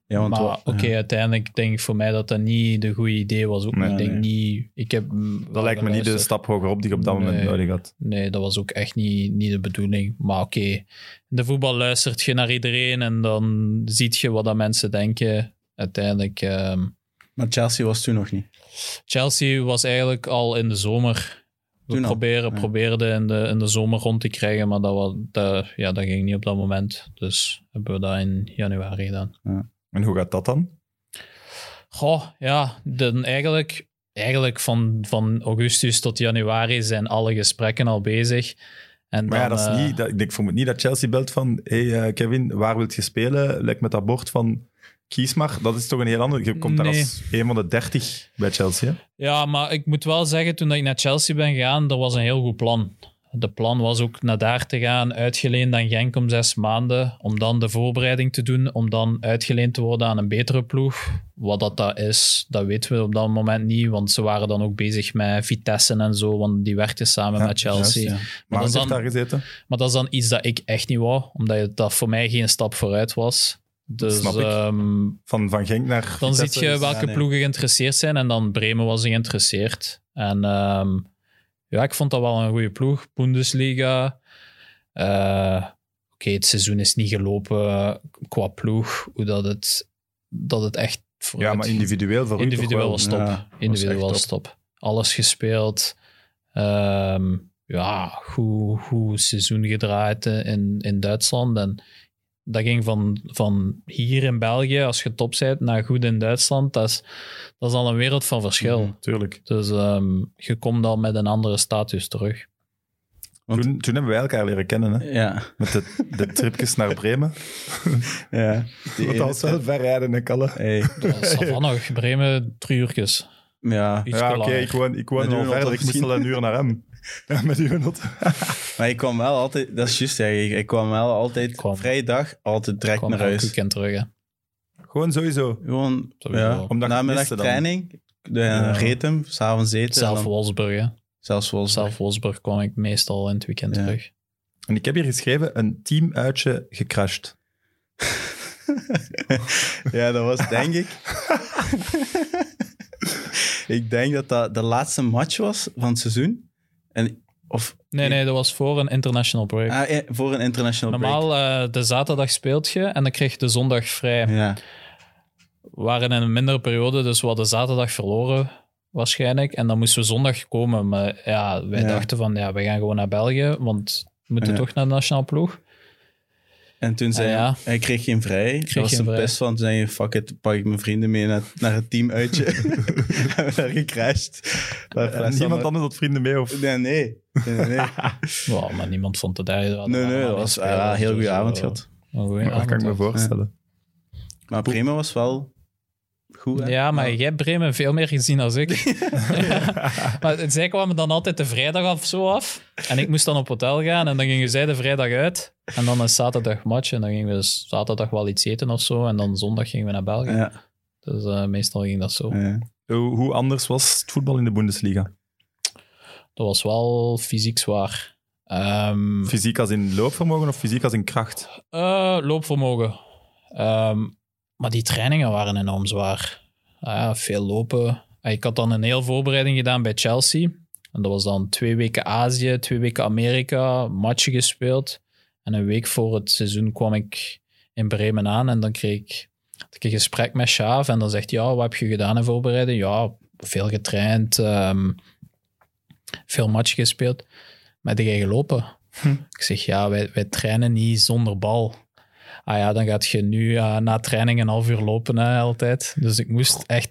Ja, want maar oké, ja. uiteindelijk denk ik voor mij dat dat niet de goede idee was. Ook. Nee, ik denk nee. niet. Ik heb Dat lijkt me niet de stap hogerop die je op dat moment nodig had. Nee, dat was ook echt niet, niet de bedoeling. Maar oké, in de voetbal luistert je naar iedereen en dan ziet je wat dat mensen denken. Uiteindelijk. ehm, Maar Chelsea was toen nog niet. Chelsea was eigenlijk al in de zomer. We Toen al? proberen, Ja. probeerden in de, in de zomer rond te krijgen, maar dat, was, dat, ja, dat ging niet op dat moment. Dus hebben we dat in januari gedaan. En hoe gaat dat dan? Goh, ja, dan eigenlijk, eigenlijk van, van augustus tot januari zijn alle gesprekken al bezig. En Maar ja, dan, dat is eh, niet, dat, ik denk, vermoed niet dat Chelsea belt van hey, eh, Kevin, waar wilt je spelen? Lijkt met dat bord van kies maar. Dat is toch een heel ander... Je komt daar Nee. als een van de dertig bij Chelsea. hè? Ja, maar ik moet wel zeggen, toen ik naar Chelsea ben gegaan, er was een heel goed plan. De plan was ook naar daar te gaan, uitgeleend aan Genk om zes maanden, om dan de voorbereiding te doen, om dan uitgeleend te worden aan een betere ploeg. Wat dat, dat is, dat weten we op dat moment niet, want ze waren dan ook bezig met Vitesse en zo, want die werkten samen Ja, met Chelsea. juist, ja. Maar dat hij is dan- daar gezeten. Maar dat is dan iets dat ik echt niet wou, omdat dat voor mij geen stap vooruit was. Dus Snap ik. ehm, Van, van Genk naar dan zie je welke ja, nee. ploegen geïnteresseerd zijn. En dan Bremen was geïnteresseerd. En ehm, ja, ik vond dat wel een goede ploeg. Bundesliga. Eh, Oké, het seizoen is niet gelopen qua ploeg. Hoe dat het, dat het echt Ja, maar individueel voor Individueel was top. Ja, individueel was top. Alles gespeeld. Ehm, ja, goed, goed seizoen gedraaid in, in Duitsland. En dat ging van, van hier in België, als je top bent, naar goed in Duitsland. Dat is, dat is al een wereld van verschil. Mhm, tuurlijk. Dus ehm, je komt al met een andere status terug. Want- Toen, toen hebben wij elkaar leren kennen, hè? Ja. met de, de tripjes naar Bremen. *laughs* ja. Die Dat was wel ver rijden, hè, Kalle. Hey. Dat is van nog. Bremen, drie uurtjes. Ja. Iets Ja, oké, ik woon, ik woon al verder. Ik moest misschien. al een uur naar hem. *laughs* Ja, met uw auto. *laughs* Maar ik kwam wel altijd... Dat is juist, ja. Ik, kwam wel altijd... Ik kwam- Vrije dag, altijd direct kwam naar huis. weekend terug. Hè. Gewoon sowieso. Gewoon, Sowieso. ja. Omdat Namiddag training, de, Ja. reed hem, s'avonds eten. en Zelf Wolfsburg. Hè. Zelfs Wolfsburg. Zelf Wolfsburg kwam ik meestal in het weekend Ja. terug. En ik heb hier geschreven, een teamuitje gecrashed. *laughs* ja, dat was denk ik... ik denk dat dat de laatste match was van het seizoen. En, of, Nee, nee, dat was voor een international break. Ah, eh, voor een international Normaal, eh, de zaterdag speelt je en dan krijg je de zondag vrij. break. Ja. We waren in een mindere periode, dus we hadden zaterdag verloren waarschijnlijk. En dan moesten we zondag komen. Maar ja, wij Ja. dachten van, ja, we gaan gewoon naar België, want we moeten Ja. toch naar de nationale ploeg. En toen zei Ah, ja. hij, hij kreeg geen vrij. Kreeg was geen een vrij. pest van. Toen zei je, fuck it, pak ik mijn vrienden mee naar, naar het teamuitje. *laughs* *laughs* Hebben we daar gecrashed. En fles niemand anders had vrienden mee? Of... Nee, nee. nee, nee, nee. *laughs* Wow, maar niemand vond het daar. nee, nee, dat was ja, een heel goede avond gehad. Een dat kan ik me voorstellen. Maar Bremen was wel goed. hè? Ja, maar jij hebt Bremen veel meer gezien dan ik. *laughs* *laughs* maar zij kwamen dan altijd de vrijdag af zo af. En ik moest dan op hotel gaan en dan gingen zij de vrijdag uit. En dan een zaterdag match. En dan gingen we dus zaterdag wel iets eten of zo. En dan zondag gingen we naar België. Ja. Dus eh, meestal ging dat zo. ja. Hoe, hoe anders was het voetbal in de Bundesliga? Dat was wel fysiek zwaar. Ehm, Fysiek als in loopvermogen of fysiek als in kracht? Eh, loopvermogen. Ehm, maar die trainingen waren enorm zwaar. Ah ja, veel lopen. Ah, Ik had dan een heel voorbereiding gedaan bij Chelsea. En dat was dan twee weken Azië, twee weken Amerika, matchen gespeeld. En een week voor het seizoen kwam ik in Bremen aan en dan kreeg ik, ik een gesprek met Sjaaf. En dan zegt hij, ja, wat heb je gedaan in voorbereiding? Ja, veel getraind, ehm, veel matchen gespeeld. Maar heb jij gelopen? Ik zeg, ja, wij, wij trainen niet zonder bal. Ah ja, dan gaat je nu eh, na training een half uur lopen, hè, altijd. Dus ik moest echt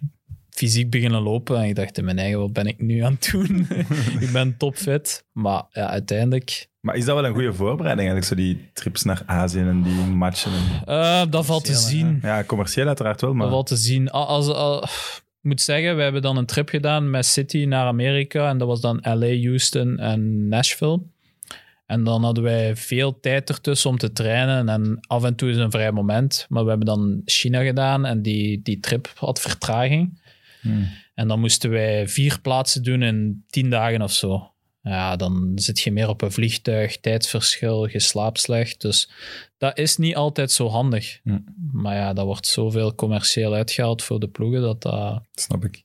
fysiek beginnen lopen. En ik dacht in mijn eigen, wat ben ik nu aan het doen? *laughs* ik ben topfit. Maar ja, uiteindelijk, Maar is dat wel een goede voorbereiding eigenlijk, zo die trips naar Azië en die matchen? En... eh, dat valt te zien. Ja, commercieel uiteraard wel, maar... Dat valt te zien. Al- Als, al- ik moet zeggen, we hebben dan een trip gedaan met City naar Amerika. En dat was dan LA, Houston en Nashville. En dan hadden wij veel tijd ertussen om te trainen. En af en toe is een vrij moment. Maar we hebben dan China gedaan en die, die trip had vertraging. Hmm. En dan moesten wij vier plaatsen doen in tien dagen of zo. Ja, dan zit je meer op een vliegtuig, tijdsverschil, je slaapt slecht. Dus dat is niet altijd zo handig. Hm. Maar ja, dat wordt zoveel commercieel uitgehaald voor de ploegen dat dat... Snap ik.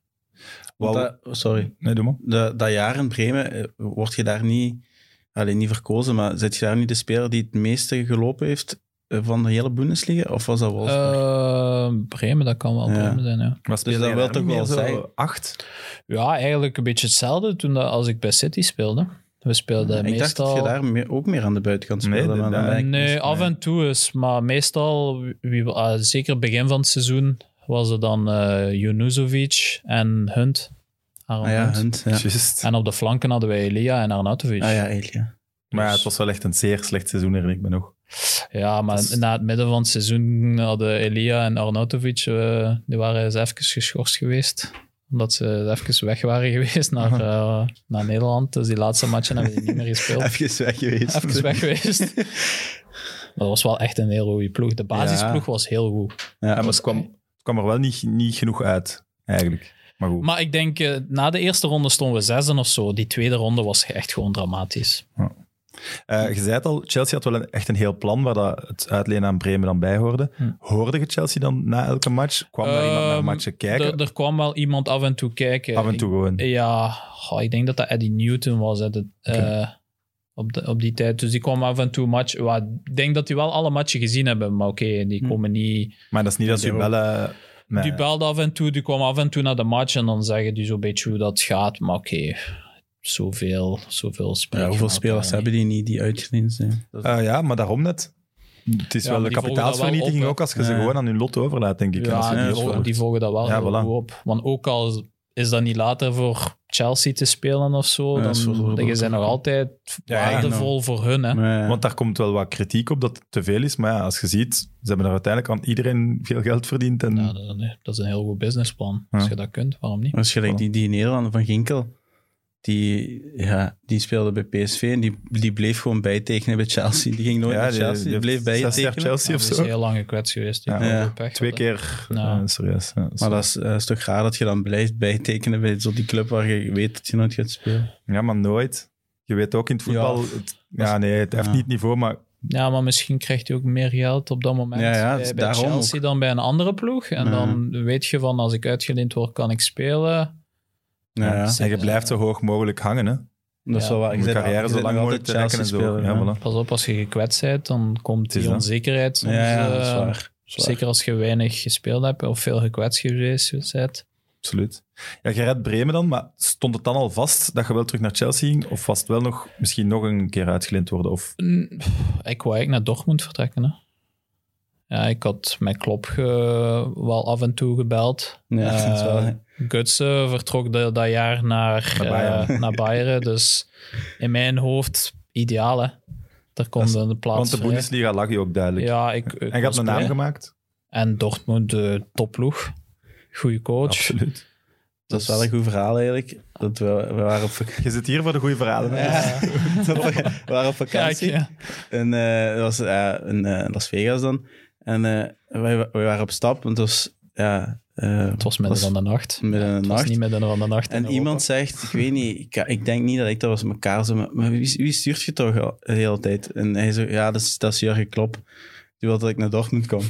Want Wel- dat- sorry. Nee, doe maar. De, dat jaar in Bremen, eh, word je daar niet, alleen niet verkozen, maar zit je daar niet de speler die het meeste gelopen heeft eh, van de hele Bundesliga? Of was dat Wolfsburg? Eh, Bremen, dat kan wel Ja. Bremen zijn, ja. Maar speelde dat daar toch wel zeggen? acht? Ja, eigenlijk een beetje hetzelfde toen dat, als ik bij City speelde. We speelden ik dacht meestal... dat je daar meer- ook meer aan de buitenkant Nee, speelde. de- maar dan ik Nee, mis- af en toe is, maar meestal, wie, ah, zeker begin van het seizoen, was het dan Junuzovic en Hunt. Aaron Ah ja, Hunt. Hunt. Ja. Juist. En op de flanken hadden wij Elia en Arnautovic. Ah ja, Elia. Maar ja, het was wel echt een zeer slecht seizoen, herinner ik me nog. Ja, maar Dus- na het midden van het seizoen hadden Elia en Arnautovic, eh, die waren eens even geschorst geweest. Omdat ze even weg waren *laughs* geweest naar, eh, naar Nederland. Dus die laatste matchen hebben die niet meer gespeeld. *laughs* Even weg geweest. Even weg geweest. *laughs* Maar dat was wel echt een heel goede ploeg. De basisploeg was heel goed. Ja, Ja, maar het kwam, het kwam er wel niet, niet genoeg uit, eigenlijk. Maar goed. Maar ik denk, eh, na de eerste ronde stonden we zesde of zo. Die tweede ronde was echt gewoon dramatisch. Eh, je zei het al, Chelsea had wel een, echt een heel plan waar dat het uitlenen aan Bremen dan bij hoorde. Hm. Hoorde je Chelsea dan na elke match? Kwam daar iemand naar Ehm, matchen kijken? Er, er kwam wel iemand af en toe kijken. Af en toe gewoon. Ik- ja, ik denk dat dat Eddie Newton was. Hè, eh, op, de, op die tijd. Dus die kwam af en toe match. Ja, ik denk dat die wel alle matchen gezien hebben. Maar oké, die Hm. komen niet... Maar dat is niet dat je bellen... Die belde af en toe, die kwam af en toe naar de match en dan zeggen die zo'n beetje hoe dat gaat. Maar oké, zoveel, zoveel Ja, spreken. hoeveel spelers hebben die niet die uitgeleend zijn? Is- Eh, ja, maar daarom net. Het is Ja, wel de wel kapitaalsvernietiging ook als je ze Ja. gewoon aan hun lot overlaat, denk ik. als Ja, die, volgen, opvolgt. die volgen dat wel Ja, heel voilà. goed op. Want ook al is dat niet later voor Chelsea te spelen of zo, Ja, dan dat is voor- voor- dan zijn nog altijd Ja, waardevol voor hun. Hè. Want daar komt wel wat kritiek op dat het te veel is. Maar ja, als je ziet, ze hebben er uiteindelijk aan iedereen veel geld verdiend. En... Ja, dat, dat is een heel goed businessplan. Als je dat kunt, waarom niet? Gelijk Voilà. die, die Nederlander van Ginkel. Die, ja, die speelde bij PSV en die, die bleef gewoon bijtekenen bij Chelsea. Die ging nooit Ja, naar die- Chelsea. die bleef zes bijtekenen. Chelsea of zo. is heel lang gekwetst geweest. Ja. pech Twee keer, Ja. serieus. Ja, Maar dat is, eh, is toch raar dat je dan blijft bijtekenen bij zo die club waar je weet dat je nooit gaat spelen. Ja, maar nooit. Je weet ook in het voetbal... Ja. het- ja, nee, het heeft niet het niveau, maar Ja, maar misschien krijgt hij ook meer geld op dat moment Ja, ja, bij, Chelsea ook. dan bij een andere ploeg. En Ja. dan weet je van, als ik uitgeleend word, kan ik spelen. Ja, ja. en je blijft zo hoog mogelijk hangen. Hè. Dat is Ja. wel Je carrière zo lang mogelijk te en zo. Ja, voilà. Pas op, als je gekwetst bent, dan komt die onzekerheid soms. Ja, ja, dat is eh, waar. Zeker als je weinig gespeeld hebt of veel gekwetst geweest bent. Absoluut. Ja, je redt Bremen dan, maar stond het dan al vast dat je wel terug naar Chelsea ging? Of was het wel nog misschien nog een keer uitgeleend worden? Of... Ik wou eigenlijk naar Dortmund vertrekken. Hè. Ja, ik had met Klop ge- wel af en toe gebeld. Ja, dat is wel... Eh, Gutsen vertrok de- dat jaar naar, Naar naar, Bayern. *laughs* naar Bayern. Dus in mijn hoofd ideaal, hè. Daar komt de plaats Want de vrij. Bundesliga lag je ook duidelijk. Ja, ik, ik en je had een naam gemaakt. En Dortmund, de topploeg. Goeie coach. Absoluut. Dat is wel een goed verhaal eigenlijk. Dat we, we waren op, Je zit hier voor de goede verhalen. Ja. *laughs* we waren op Kijk, vakantie. ja. En eh, dat was eh, in eh, Las Vegas dan. En eh, wij, wij waren op stap, want het was... Ja, eh, Het was midden van de nacht. midden de Het was nacht. niet midden van de nacht. En iemand zegt, ik weet niet, ik, ik denk niet dat ik dat was met elkaar zo, maar, maar wie, wie stuurt je toch al de hele tijd? En hij zo, ja, dat is, dat is Jurgen Klopp. Die wil dat ik naar Dortmund kom.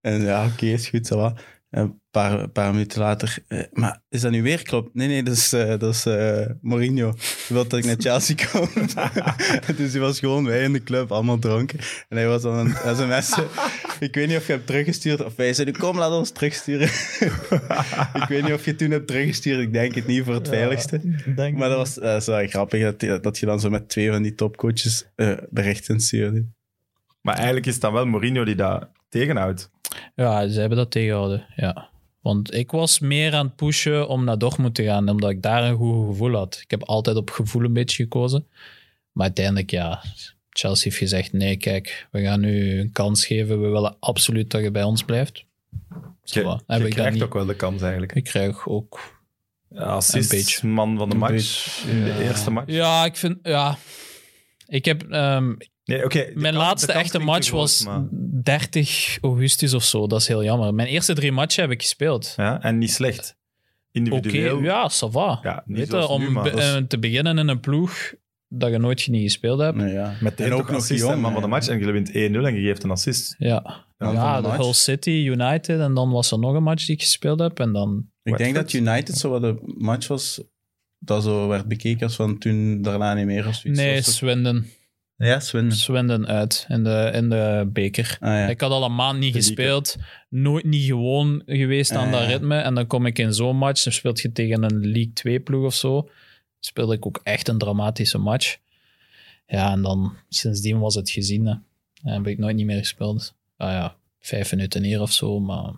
En ja, oké, is goed. En Een paar, een paar minuten later, eh, maar is dat nu weer Klopp? Nee, nee, dat is, eh, dat is eh, Mourinho. Die wil dat ik naar Chelsea kom. *laughs* dus hij was gewoon wij in de club, allemaal dronken. En hij was dan een sms. *laughs* ik weet niet of je hebt teruggestuurd, of wij zeiden, kom, laat ons terugsturen. *laughs* ik weet niet of je toen hebt teruggestuurd, ik denk het niet voor het veiligste. Denk Maar dat was, dat is wel grappig dat, je- dat je dan zo met twee van die topcoaches eh berichten stuurde. Maar eigenlijk is het dan wel Mourinho die dat tegenhoudt. Ja, ze hebben dat tegengehouden, ja. Want ik was meer aan het pushen om naar Dortmund te gaan, omdat ik daar een goed gevoel had. Ik heb altijd op gevoel een beetje gekozen. Maar uiteindelijk, ja, Chelsea heeft gezegd, nee, kijk, we gaan nu een kans geven. We willen absoluut dat je bij ons blijft. Je, krijgt niet. ook wel de kans eigenlijk. Ik krijg ook... Assist, Een beetje. man van de Een match beetje, in de ja. eerste match. Ja, ik vind... Ja, ik heb... ehm, Nee, oké, Mijn kans- laatste echte match was maar- 30 augustus of zo. Dat is heel jammer. Mijn eerste drie matchen heb ik gespeeld. Ja, en niet slecht. Oké, Individueel. ja, ça va. Ja, niet Weet je, om nu, maar be- dat is- eh, te beginnen in een ploeg dat je nooit niet gespeeld hebt. Nee, ja. Meteen en ook nog assist jong, en man van de match. En je wint 1-0 en je geeft een assist. Ja, ja, de de Hull. City, United. En dan was er nog een match die ik gespeeld heb. En dan... Ik denk dat United zo wat de match was dat zo werd bekeken als van toen daarna niet meer of zoiets. nee, Swindon. Ja, Swindon. Swindon uit in de, in de beker. Ah, ja. Ik had al een maand niet De gespeeld. Nooit niet gewoon geweest aan Ah, dat ja. ritme. En dan kom ik in zo'n match. Dan speelt je tegen een League 2 ploeg of zo. Speelde ik ook echt een dramatische match. Ja, en dan sindsdien was het gezien. Hè. En heb ik nooit niet meer gespeeld. Ah ja, vijf minuten hier of zo. Maar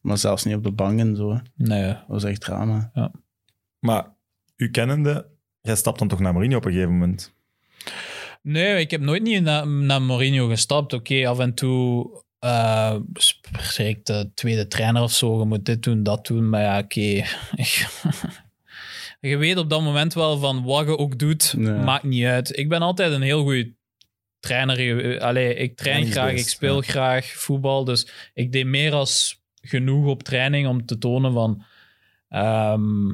Maar zelfs niet op de bank en zo. hè. nee, Dat was echt drama. Maar u kennende, jij stapt dan toch naar Mourinho op een gegeven moment. Nee, ik heb nooit niet naar, naar Mourinho gestapt. Oké, af en toe spreekt de tweede trainer of zo. Je moet dit doen, dat doen. Maar ja, oké. *laughs* je weet op dat moment wel van wat je ook doet, maakt niet uit. Ik ben altijd een heel goede trainer. Allee, ik train graag, ik speel ja. graag voetbal. Dus ik deed meer als genoeg op training om te tonen van... ehm,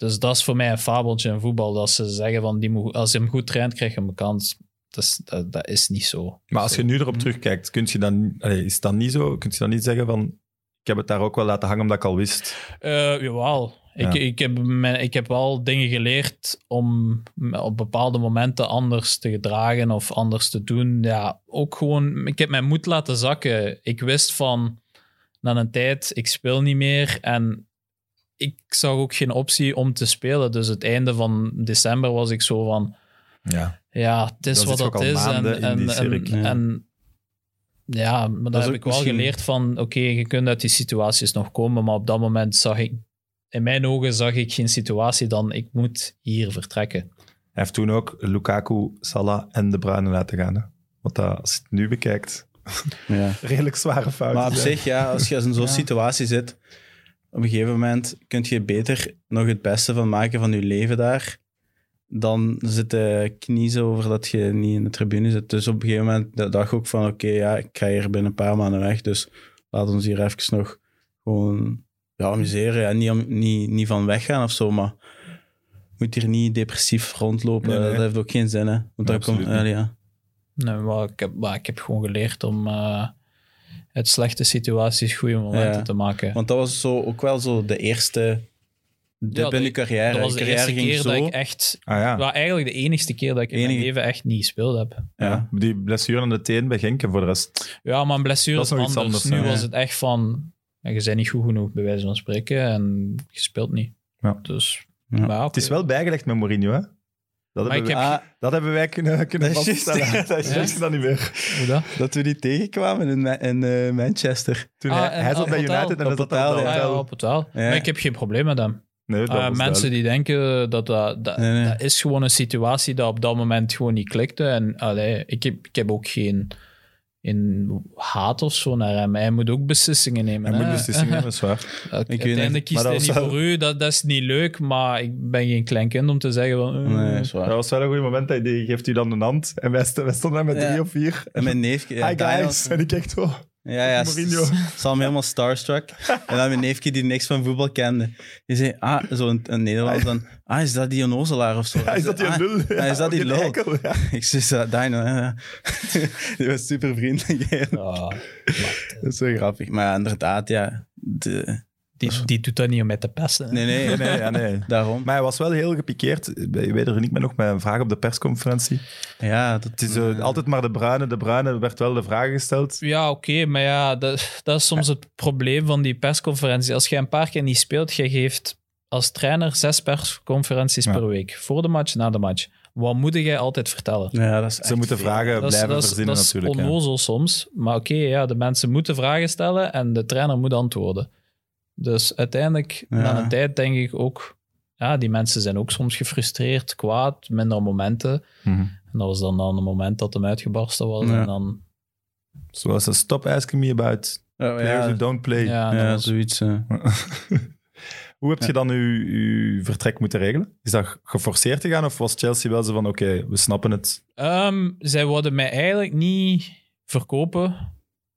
dus dat is voor mij een fabeltje in voetbal. Dat ze zeggen van, die moet, als je hem goed traint, krijg je een kans. Dat is, dat, dat is niet zo. Maar als je nu erop terugkijkt, kun je dan, is dat niet zo? Kun je dan niet zeggen van, ik heb het daar ook wel laten hangen omdat ik al wist. Eh jawel. Ik, Ja. ik, heb mijn, ik heb wel dingen geleerd om op bepaalde momenten anders te gedragen of anders te doen. Ja, ook gewoon, ik heb mijn moed laten zakken. Ik wist van, na een tijd, ik speel niet meer en ik zag ook geen optie om te spelen. Dus het einde van december was ik zo van, Ja. ja, het is wat het is. En, en. Ja. en ja, maar Dat daar heb ik wel misschien- geleerd van, oké, je kunt uit die situaties nog komen, maar op dat moment zag ik, in mijn ogen zag ik geen situatie dan, ik moet hier vertrekken. Hij heeft toen ook Lukaku, Salah en De Bruyne laten gaan. Hè? Wat dat, als je het nu bekijkt, Ja. *laughs* redelijk zware fouten. Maar op zich, ja, als je in zo'n Ja. situatie zit, op een gegeven moment kun je beter nog het beste van maken van je leven daar. Dan zitten kniezen over dat je niet in de tribune zit. Dus op een gegeven moment da- dacht ik ook van, oké, ja, ik ga hier binnen een paar maanden weg, dus laat ons hier even nog gewoon ja, amuseren. Ja, niet, om- niet, niet van weggaan of zo, maar je moet hier niet depressief rondlopen. Nee, nee. Dat heeft ook geen zin, hè. Want Nee, dan komt, niet. ja. Nee, maar ik heb, maar ik heb gewoon geleerd om eh uit slechte situaties goede momenten Ja. te maken. Want dat was zo, ook wel zo de eerste dip Ja, in je dat- carrière. dat was de carrière eerste ging keer zo. dat ik echt... Ah ja. wel eigenlijk de enigste keer dat ik in mijn leven echt niet gespeeld heb. ja. Die blessure aan de teen bij Genk en voor de rest. Ja, maar een blessure Dat is is nog iets anders. anders, Nu was het echt van... je bent niet goed genoeg, bij wijze van spreken. En je speelt niet. Ja. Dus... Ja. Maar, Het is wel bijgelegd met Mourinho, hè? Dat hebben, heb- Ah, dat hebben wij kunnen, kunnen *laughs* Dat is vaststellen. *laughs* dat is juist. dan niet meer. Hoe dat? dat we die tegenkwamen in, in eh, Manchester. Toen Ah, hij, zat op bij. United en Op hotel, op ja. Hotel. Ja. Maar ik heb geen probleem met hem. Nee, dat Uh, mensen die denken dat dat, dat, Nee, nee. dat is gewoon een situatie dat op dat moment gewoon niet klikte. En allee, ik, heb, ik heb ook geen in haat of zo naar hem. Hij moet ook beslissingen nemen. Hij hè. moet beslissingen nemen, dat is waar. *laughs* Uiteindelijk niet, kiest hij dat niet voor u. Dat, dat is niet leuk, maar ik ben geen klein kind om te zeggen van... eh, Nee, dat is waar. Dat was wel een goed moment. Hij die geeft u dan een hand. En wij, st- wij stonden daar met Ja. drie of vier. En mijn neefje... ja, Hi guys. En ik echt zo. Ja, ja. Mourinho. Sam helemaal starstruck. En dan mijn neefje die niks van voetbal kende. Die zei, ah, zo een, een Nederlander dan, ah, is dat die onnozelaar of zo? Ja, is dat die ah, lul? Ja, is dat die lul? eikel, ja. *laughs* Ik zei, Dino, ja. *laughs* Die was super vriendelijk. ja, *laughs* Dat is zo grappig. Maar ja, inderdaad, ja. De... die, die doet dat niet om met te pesten. Nee, nee, Nee, nee, ja, nee. *laughs* daarom. Maar hij was wel heel gepikeerd. Weet er niet meer nog met een vraag op de persconferentie. Ja, dat Het is zo, altijd maar de bruine. De bruine werd wel de vraag gesteld. Ja, oké, maar ja, dat, dat is soms het probleem van die persconferentie. Als je een paar keer niet speelt, je geeft als trainer zes persconferenties Ja. per week. Voor de match, na de match. Wat moet jij altijd vertellen? Ja, dat is Ze moeten veel. vragen Dat is, blijven dat is, verzinnen dat is natuurlijk. ja. onnozel soms. Maar oké, ja, de mensen moeten vragen stellen en de trainer moet antwoorden. Dus uiteindelijk, Ja. na een tijd, denk ik ook... Ja, die mensen zijn ook soms gefrustreerd, kwaad, minder momenten. Mhm. En dat was dan, dan een moment dat hem uitgebarsten was. Ja. En dan... Zoals een stop asking me about Oh, players who don't play. Ja, ja, dat was- zoiets. *laughs* Hoe heb je dan uw, uw vertrek moeten regelen? Is dat geforceerd te gaan of was Chelsea wel zo van oké, we snappen het? Ehm, zij wilden mij eigenlijk niet verkopen,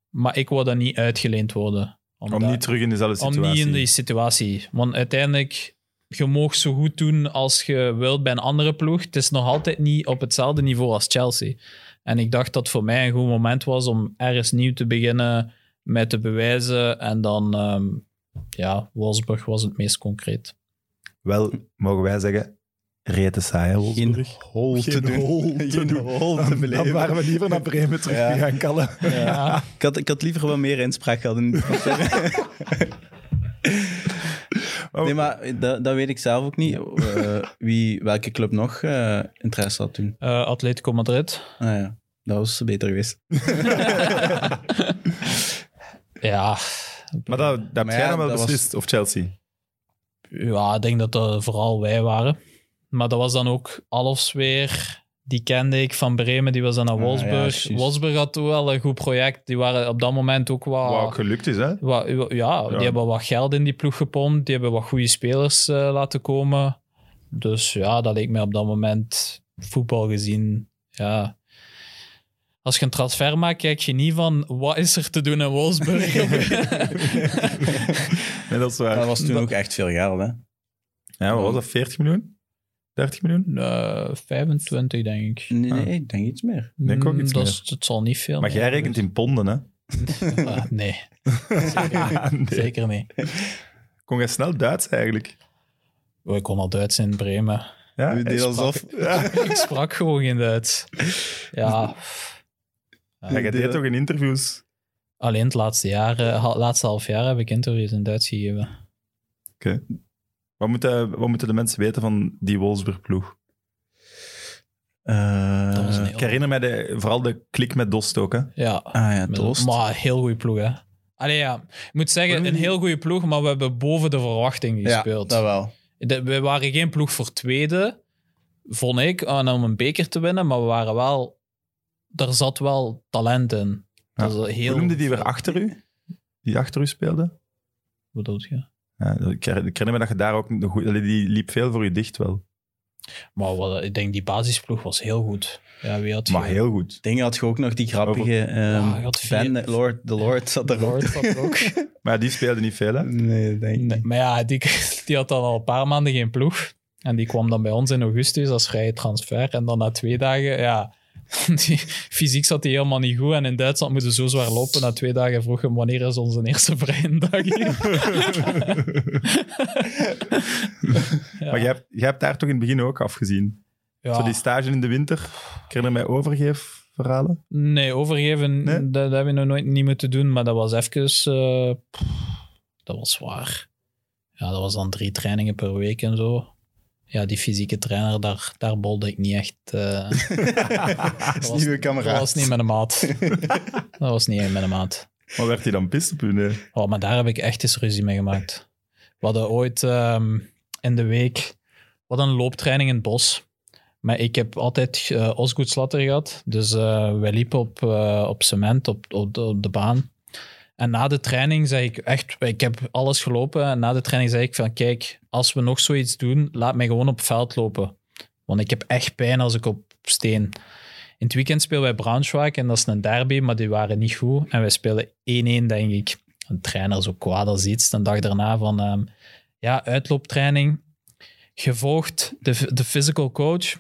maar ik wou dan niet uitgeleend worden. Om niet terug in dezelfde om situatie. niet in die situatie. Want uiteindelijk, je mag zo goed doen als je wilt bij een andere ploeg. Het is nog altijd niet op hetzelfde niveau als Chelsea. En ik dacht dat voor mij een goed moment was om ergens nieuw te beginnen met te bewijzen. En dan, ehm, ja, Wolfsburg was het meest concreet. Wel, mogen wij zeggen, rete saai, hè, Geen Wolfsburg. hol te Geen doen. hol *laughs* te Geen doen. hol te Dan, beleven. dan waren we liever naar Bremen terug Ja. gegaan, Kalle. Ja, Ik had, ik had liever wat meer inspraak gehad. in- *laughs* Oh, Nee, maar dat, dat weet ik zelf ook niet. Eh, wie, welke club nog eh, interesse had toen? Eh, Atletico Madrid. Ah ja, dat was beter geweest. *laughs* Ja, Maar dat, dat jij dan wel dat was- beslist, of Chelsea? Ja, ik denk dat dat vooral wij waren. Maar dat was dan ook Alofs weer. Die kende ik van Bremen, die was dan naar Ah, ja, Wolfsburg. juist. Wolfsburg had toen wel een goed project. Die waren op dat moment ook wat... Wat ook gelukt is, hè? wat- ja, Ja. die hebben wat geld in die ploeg gepompt. Die hebben wat goede spelers eh, laten komen. Dus ja, dat leek mij op dat moment voetbal gezien. Ja. Als je een transfer maakt, kijk je niet van wat is er te doen in Wolfsburg. *laughs* *laughs* Nee, dat is waar. Dat was toen ook echt veel geld, hè? Ja, wat was dat? 40 miljoen? 30 miljoen? Eh, 25, denk ik. Nee, nee, ik denk iets meer. Ik denk ook Mm, iets dat meer. is- Het zal niet veel Maar meer jij rekent in ponden, hè? *laughs* Ah, nee, zeker, *laughs* Nee. zeker niet. Kon jij snel Duits eigenlijk? Oh, Ik kon al Duits in Bremen. Ja, U deed alsof... *laughs* Ja. Ik sprak gewoon geen Duits. Ja, Ja, jij deed toch in interviews? alleen het laatste jaar, eh, ha- laatste half jaar heb ik interviews in Duits gegeven. Wat moeten, wat moeten de mensen weten van die Wolfsburg-ploeg? Eh, Ik herinner mij de, vooral de klik met Dost ook, hè? Ja, Ah ja, Dost. maar heel goede ploeg, hè. Allee, ja. Ik moet zeggen, een heel goede ploeg, maar we hebben boven de verwachting Ja, gespeeld. dat wel. De- we waren geen ploeg voor tweede, vond ik, om een beker te winnen, maar we waren wel... Er zat wel talent in. Ja. Dat heel Hoe noemde die weer achter u? Die achter u speelde? Wat bedoel je? Ja, ik her- ik herinner me dat je daar ook... Die liep veel voor u dicht wel. Maar wat, ik denk die basisploeg was heel goed. Ja, wie had Maar je? heel goed. Dingen had je ook nog die grappige... ehm Ja, je vier- Ben, eh, Lord, de Lord zat er ook. Lord zat er ook. *laughs* Maar die speelde niet veel, hè? Nee, denk ik Nee, niet. maar ja, die, *laughs* die had dan al een paar maanden geen ploeg. En die kwam dan bij ons in augustus als vrije transfer. En dan na twee dagen, ja, *laughs* die, fysiek zat hij helemaal niet goed. En in Duitsland moeten ze zo zwaar lopen. Na twee dagen vroeg hem wanneer is onze eerste vrije dag hier. Ja. *laughs* Maar jij hebt, jij hebt daar toch in het begin ook afgezien? Ja. Zo die stage in de winter. Ik herinner mij overgeefverhalen. Nee, overgeven, Nee? Dat, dat hebben we nog nooit niet moeten doen. Maar dat was even... eh, pff, dat was zwaar. Ja, dat was dan drie trainingen per week en zo. Ja, die fysieke trainer, daar, daar bolde ik niet echt... eh, *laughs* Dat is niet uw Dat was niet met een maat. *laughs* dat was niet echt met een maat. Maar werd hij dan pist op u? Nee. Oh, maar daar heb ik echt eens ruzie mee gemaakt. We hadden ooit... ehm, in de week. Wat een looptraining in het bos. Maar ik heb altijd uh, Osgood Slatter gehad. Dus uh, wij liepen op, uh, op cement, op, op, op, de baan. En na de training zei ik echt, ik heb alles gelopen. En na de training zei ik van, kijk, als we nog zoiets doen, laat mij gewoon op veld lopen. Want ik heb echt pijn als ik op steen. In het weekend spelen wij Braunschweig en dat is een derby, maar die waren niet goed. En wij spelen 1-1, denk ik. Een trainer zo kwaad als iets. De dag daarna van, um, ja, uitlooptraining. Gevolgd de, de physical coach.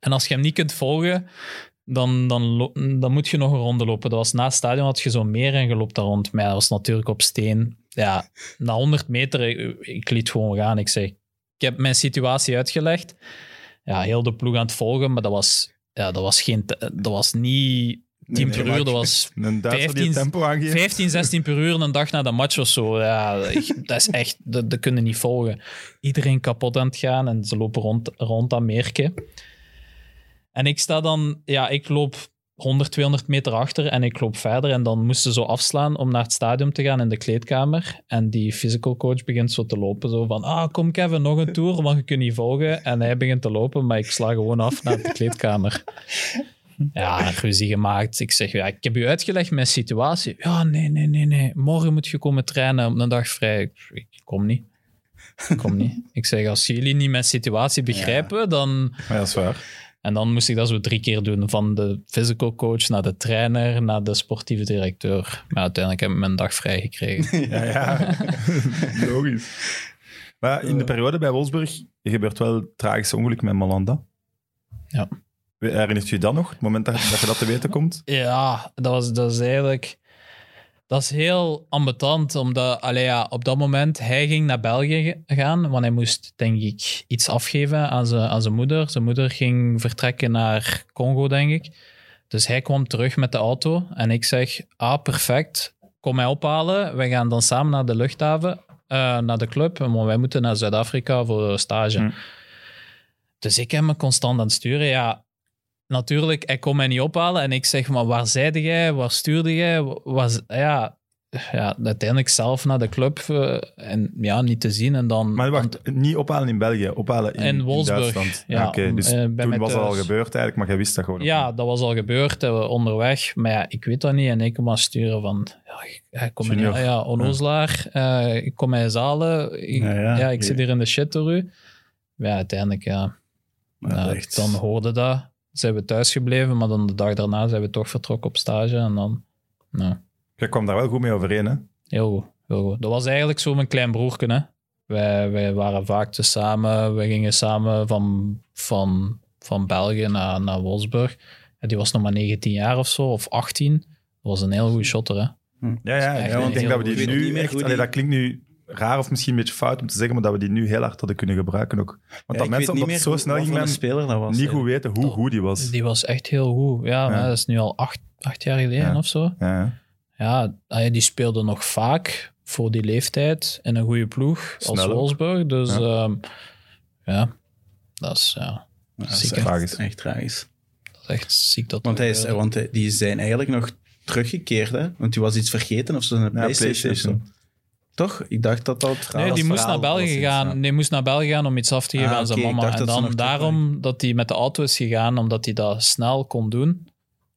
En als je hem niet kunt volgen, dan, dan, dan moet je nog een ronde lopen. Dat was na het stadion had je zo meer en geloopt daar rond. Maar dat was natuurlijk op steen. Ja, na 100 meter, ik, ik liet gewoon gaan. Ik zeg, ik heb mijn situatie uitgelegd. Ja, heel de ploeg aan het volgen, maar dat was, ja, dat was, geen, dat was niet 10 per uur. Dat *laughs* was Een Duitser die 15, het tempo aangeeft. 15, 16 per uur een dag na de match of zo. Ja, *laughs* dat is echt, dat, dat kunnen niet volgen. Iedereen kapot aan het gaan en ze lopen rond, rond dat merken. En ik sta dan, ja, ik loop 100, 200 meter achter en ik loop verder. En dan moesten ze zo afslaan om naar het stadion te gaan in de kleedkamer. En die physical coach begint zo te lopen. Zo van, ah, kom Kevin, nog een tour, want je kunt niet volgen. En hij begint te lopen, maar ik sla gewoon af naar de kleedkamer. *laughs* Ja, ruzie gemaakt. Ik zeg, ja, ik heb u uitgelegd mijn situatie. Ja, nee, nee, nee, nee. Morgen moet je komen trainen op een dag vrij. Ik, kom niet. Ik kom niet. Ik zeg, als jullie niet mijn situatie begrijpen, dan... Maar dat is waar. En dan moest ik dat zo drie keer doen. Van de physical coach naar de trainer, naar de sportieve directeur. Maar uiteindelijk heb ik mijn dag vrij gekregen. *laughs* Ja, ja. *laughs* logisch. Maar in de periode bij Wolfsburg gebeurt wel het tragische ongeluk met Malanda. Ja. Herinnert je je dan nog, het moment dat, dat je dat te weten komt? Ja, dat, was, dat is eigenlijk... Dat is heel ambetant, omdat allee, ja, op dat moment hij ging naar België gaan, want hij moest, denk ik, iets afgeven aan zijn, aan zijn moeder. Zijn moeder ging vertrekken naar Congo, denk ik. Dus hij kwam terug met de auto en ik zeg, ah, perfect, kom mij ophalen. Wij gaan dan samen naar de luchthaven, uh, naar de club, want wij moeten naar Zuid-Afrika voor stage. Hm. Dus ik heb me constant aan het sturen. Ja, natuurlijk, hij kon mij niet ophalen. En ik zeg, maar waar zeide jij? Waar stuurde jij? Was, ja, ja, uiteindelijk zelf naar de club uh, en ja, niet te zien. En dan, Maar wacht, niet ophalen in België, ophalen in, In Wolfsburg, Duitsland. ja, Oké, dus eh, bij toen was het al gebeurd eigenlijk, maar jij wist dat gewoon ja, niet. dat was al gebeurd, uh, onderweg. Maar ja, ik weet dat niet. En ik kom maar sturen van, ja, ik- hij komt mij niet, Junior. ja, onnozelaar, eh, ik kom mij halen. Ik, Ja, ja, ja. ik zit hier in de shit door u. Maar ja, uiteindelijk, ja, nou, dan hoorde dat. Zijn we thuis gebleven, maar dan de dag daarna zijn we toch vertrokken op stage. En dan, nou, Jij kwam daar wel goed mee overeen, hè? Heel goed, heel goed. Dat was eigenlijk zo mijn klein broertje. Hè? Wij, wij waren vaak te samen. We gingen samen van, van, van België naar, naar Wolfsburg. En die was nog maar 19 jaar of zo, of 18. Dat was een heel goede shotter. Hè? Ja, ja, echt ja want ik denk dat we die nu echt... allee, dat klinkt nu raar of misschien een beetje fout om te zeggen, maar dat we die nu heel hard hadden kunnen gebruiken ook. Want Ja, dat mensen, omdat het zo snel ging, men speler dat was. niet goed weten hoe goed die was. Die was echt heel goed. Ja, maar dat is nu al acht, acht jaar geleden Ja. of zo. Ja, Ja, die speelde nog vaak voor die leeftijd in een goede ploeg als Snel. Wolfsburg. Dus Ja. ja, ja dat is, ja, Ja, dat is echt, Tragisch. echt tragisch. dat is echt ziek dat Want, dat hij is, want hij- die zijn eigenlijk nog teruggekeerd, hè? Want die was iets vergeten of zo, een PlayStation, of PlayStation. zo. Toch? Ik dacht dat dat het verhaal Nee, die moest naar België gaan. Die moest naar België gaan om iets af te geven Ah, aan zijn mama. En dat dan daarom dat hij met de auto is gegaan, omdat hij dat snel kon doen.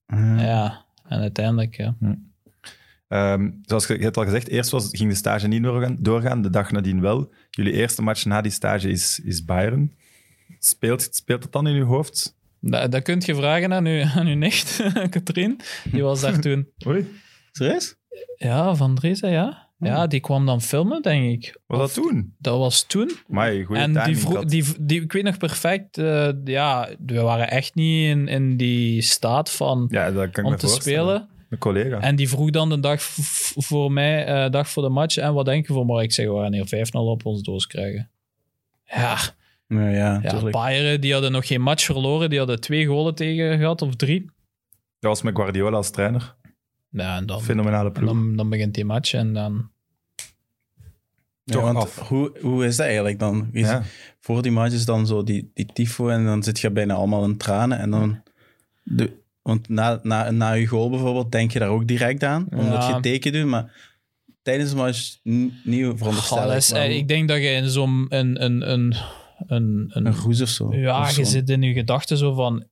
Ah. Ja, en uiteindelijk, ja. Ehm, zoals je, je hebt al gezegd, eerst was, ging de stage niet doorgaan, doorgaan, de dag nadien wel. Jullie eerste match na die stage is, is Bayern. Speelt, speelt het dan in uw hoofd? Dat, dat kunt je vragen aan uw, *laughs* aan uw nicht, *laughs* Katrien. Die was daar *laughs* toen. Oei, Serieus? Ja, Van Dresa, ja. Ja, die kwam dan filmen, denk ik. was dat toen? Dat was toen. Maar goede en die, vroeg, die, die, ik weet nog perfect, eh, ja, we waren echt niet in, in die staat van ja, dat kan ik om me te spelen. Een collega. En die vroeg dan de dag voor mij, eh, dag voor de match, en wat denk je voor morgen? Ik zeg, we gaan hier 5-0 op ons doos krijgen. Ja, Ja, ja, ja tuurlijk. Bayern, die hadden nog geen match verloren. Die hadden twee golen tegen gehad, of drie. Dat was met Guardiola als trainer. Ja, en dan, Fenomenale en ploeg. dan, dan begint die match en dan... Ja, Toch want af. Hoe, hoe is dat eigenlijk dan? Ja. Voor die match is dan zo die, die tifo en dan zit je bijna allemaal in tranen. En dan de, want na, na, na je goal bijvoorbeeld denk je daar ook direct aan, omdat Ja. je teken doet. Maar tijdens de match n- niet Goh, veronderstellen. dat is- eh, ik denk dat je in zo'n... Een, een, een, een, een, Een roes of zo. ja, Of je zo. zit in je gedachten zo van...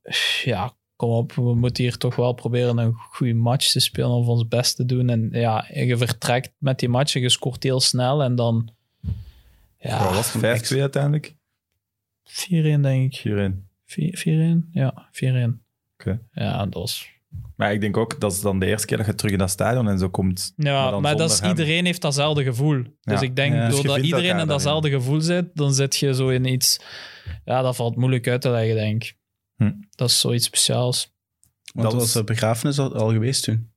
Ja, kom op, we moeten hier toch wel proberen een goede match te spelen of ons best te doen. En ja, je vertrekt met die match je scoort heel snel en dan... Ja, Ja, was het 5-2 uiteindelijk? 4-1 denk ik. 4-1. 4-1? Ja, 4-1. Oké. Ja, dat was... Maar ik denk ook, dat is dan de eerste keer dat je terug in dat stadion en zo komt. Ja, Maar dat is, hem. iedereen heeft datzelfde gevoel. Dus ik denk, Ja. Dus doordat iedereen in datzelfde gevoel zit, dan zit je zo in iets... Ja, dat valt moeilijk uit te leggen, denk ik. Hm. Dat is zoiets speciaals. Want Dat was de begrafenis al, al geweest toen?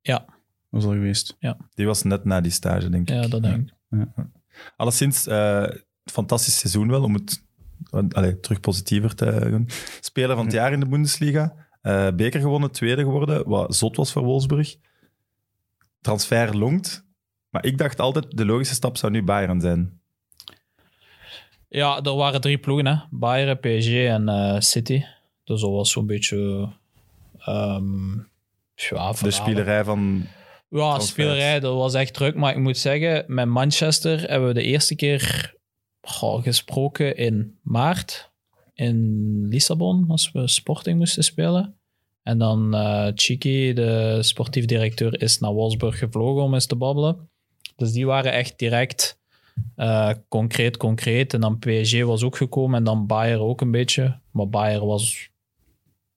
Ja. Was al geweest. Die was net na die stage, denk ik. Ja, dat denk ik. Alleszins, eh fantastisch seizoen wel, om het allee, terug positiever te doen. Speler van het jaar in de Bundesliga. Eh, beker gewonnen, tweede geworden, wat zot was voor Wolfsburg. Transfer longt. Maar ik dacht altijd, de logische stap zou nu Bayern zijn. Ja, er waren drie ploegen, hè. Bayern, PSG en eh, City. Dus dat was zo'n beetje... ehm ja, De spielerij van... Ja, spelerij, dat was echt druk. Maar ik moet zeggen, met Manchester hebben we de eerste keer goh, gesproken in maart in Lissabon, als we Sporting moesten spelen. En dan eh Chiki, de sportief directeur, is naar Wolfsburg gevlogen om eens te babbelen. Dus die waren echt direct eh, concreet, concreet. En dan PSG was ook gekomen en dan Bayern ook een beetje. Maar Bayern was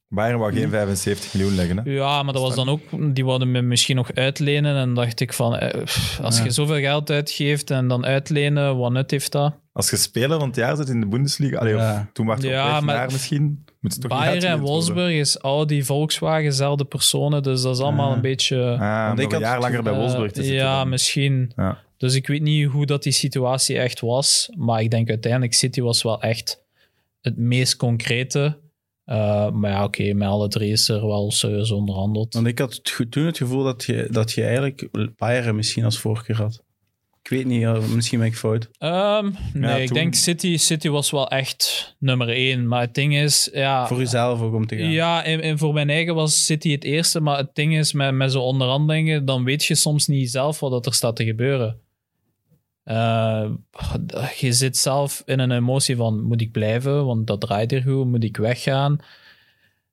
Bayern wou geen 75 miljoen leggen. Hè? ja, maar dat was dan ook, die wilden me misschien nog uitlenen. En dacht ik van, eh, pff, als Ja. je zoveel geld uitgeeft en dan uitlenen, wat nut heeft dat? Als je speler van het jaar zit in de Bundesliga, allee, Ja. of toen was het Ja, op weg maar- naar misschien, Bayern en? Wolfsburg is Audi, Volkswagen, dezelfde personen. Dus dat is allemaal Ah. een beetje... Ah, om ik een had jaar langer bij eh, Wolfsburg te zitten. Ja, dan. misschien. Ja. Dus ik weet niet hoe dat die situatie echt was. Maar ik denk uiteindelijk City was wel echt het meest concrete. Eh, maar ja, oké, met alle drie is er wel serieus onderhandeld. Want ik had het toen het gevoel dat je, dat je eigenlijk Bayern misschien als voorkeur had. Ik weet niet, ja, misschien ben ik fout. Ehm, nee, ik toen- denk City, City was wel echt nummer één. Maar het ding is, ja, Voor jezelf ook om te gaan. ja en, en voor mijn eigen was City het eerste. Maar het ding is, met, met zo'n onderhandelingen, dan weet je soms niet zelf wat er staat te gebeuren. Eh, je zit zelf in een emotie van, moet ik blijven? Want dat draait hier goed. Moet ik weggaan?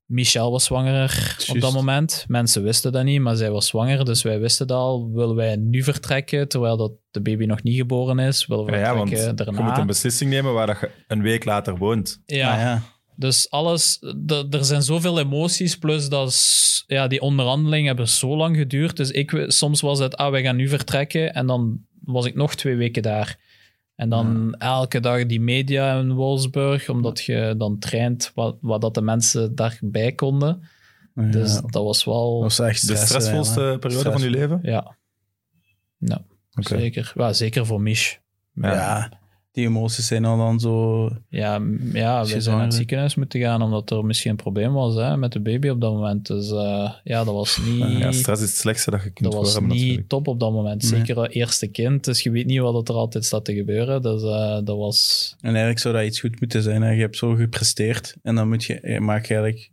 Michel was zwanger op dat moment. Mensen wisten dat niet, maar zij was zwanger. Dus wij wisten dat al. Willen wij nu vertrekken, terwijl dat de baby nog niet geboren is? Willen we Ja, ja, want vertrekken je moet een beslissing nemen waar dat je een week later woont. ja. Ah, ja. Dus alles, er zijn zoveel emoties, plus dat ja, die onderhandelingen hebben zo lang geduurd. Dus ik, soms was het, ah, wij gaan nu vertrekken. En dan was ik nog twee weken daar. En dan elke dag die media in Wolfsburg, omdat je dan traint wat, wat dat de mensen daarbij konden. Ja, Dus dat dat was wel, was echt De stress, stressvolste ja. periode van je leven? ja. Nou, zeker. Ja, zeker voor Mich. Ja. Die emoties zijn al dan zo... Ja, ja we zijn naar het ziekenhuis moeten gaan omdat er misschien een probleem was hè, met de baby op dat moment. Dus eh, ja, dat was *laughs* niet, Ja, stress is het slechtste dat je kunt dat was niet natuurlijk. top op dat moment. Zeker het eerste kind, dus je weet niet wat er altijd staat te gebeuren. Dus eh, dat was... En eigenlijk zou dat iets goed moeten zijn. Hè? Je hebt zo gepresteerd en dan moet je, je maak je eigenlijk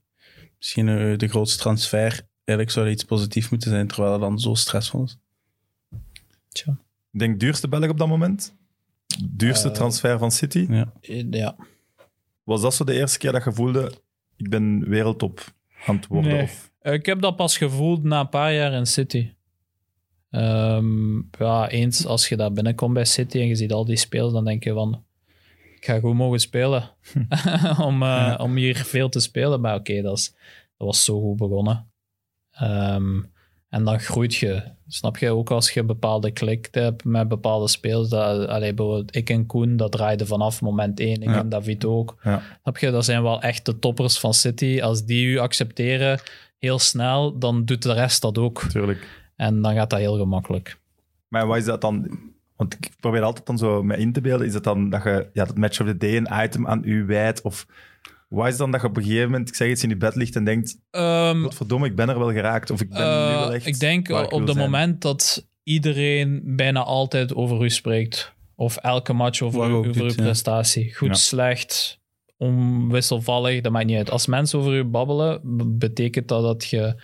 misschien eh, de grootste transfer. Eigenlijk zou dat iets positiefs moeten zijn, terwijl het dan zo stressvol is. Tja. Ik denk duurste Belg op dat moment? Duurste Eh, transfer van City? Ja. Ja. Was dat zo de eerste keer dat je voelde, ik ben wereldtop aan het worden? Nee. Of, Ik heb dat pas gevoeld na een paar jaar in City. Ehm, ja, eens als je daar binnenkomt bij City en je ziet al die spelers, dan denk je van, ik ga goed mogen spelen. *laughs* om, eh, om hier veel te spelen. Maar oké, dat was zo goed begonnen. Ehm, en dan groeit je. Snap je ook als je bepaalde klik hebt met bepaalde spelers. Dat, allee, bijvoorbeeld ik en Koen, dat draaide vanaf moment één. Ik Ja. en David ook. Ja. Snap je? Dat zijn wel echt de toppers van City. Als die u accepteren heel snel, dan doet de rest dat ook. Natuurlijk. En dan gaat dat heel gemakkelijk. Maar wat is dat dan? Want ik probeer altijd dan zo me in te beelden. Is het dan dat je ja, dat match of the day een item aan u wijdt? Of wat is dan dat je op een gegeven moment, ik zeg iets, in je bed ligt en denkt, Ehm, godverdomme, ik ben er wel geraakt. Of ik ben nu eh, wel echt ik denk waar ik op het moment dat iedereen bijna altijd over u spreekt. Of elke match over, Wat u- uw ja. prestatie. Goed, Ja. slecht, onwisselvallig, dat maakt niet uit. Als mensen over u babbelen, betekent dat dat je...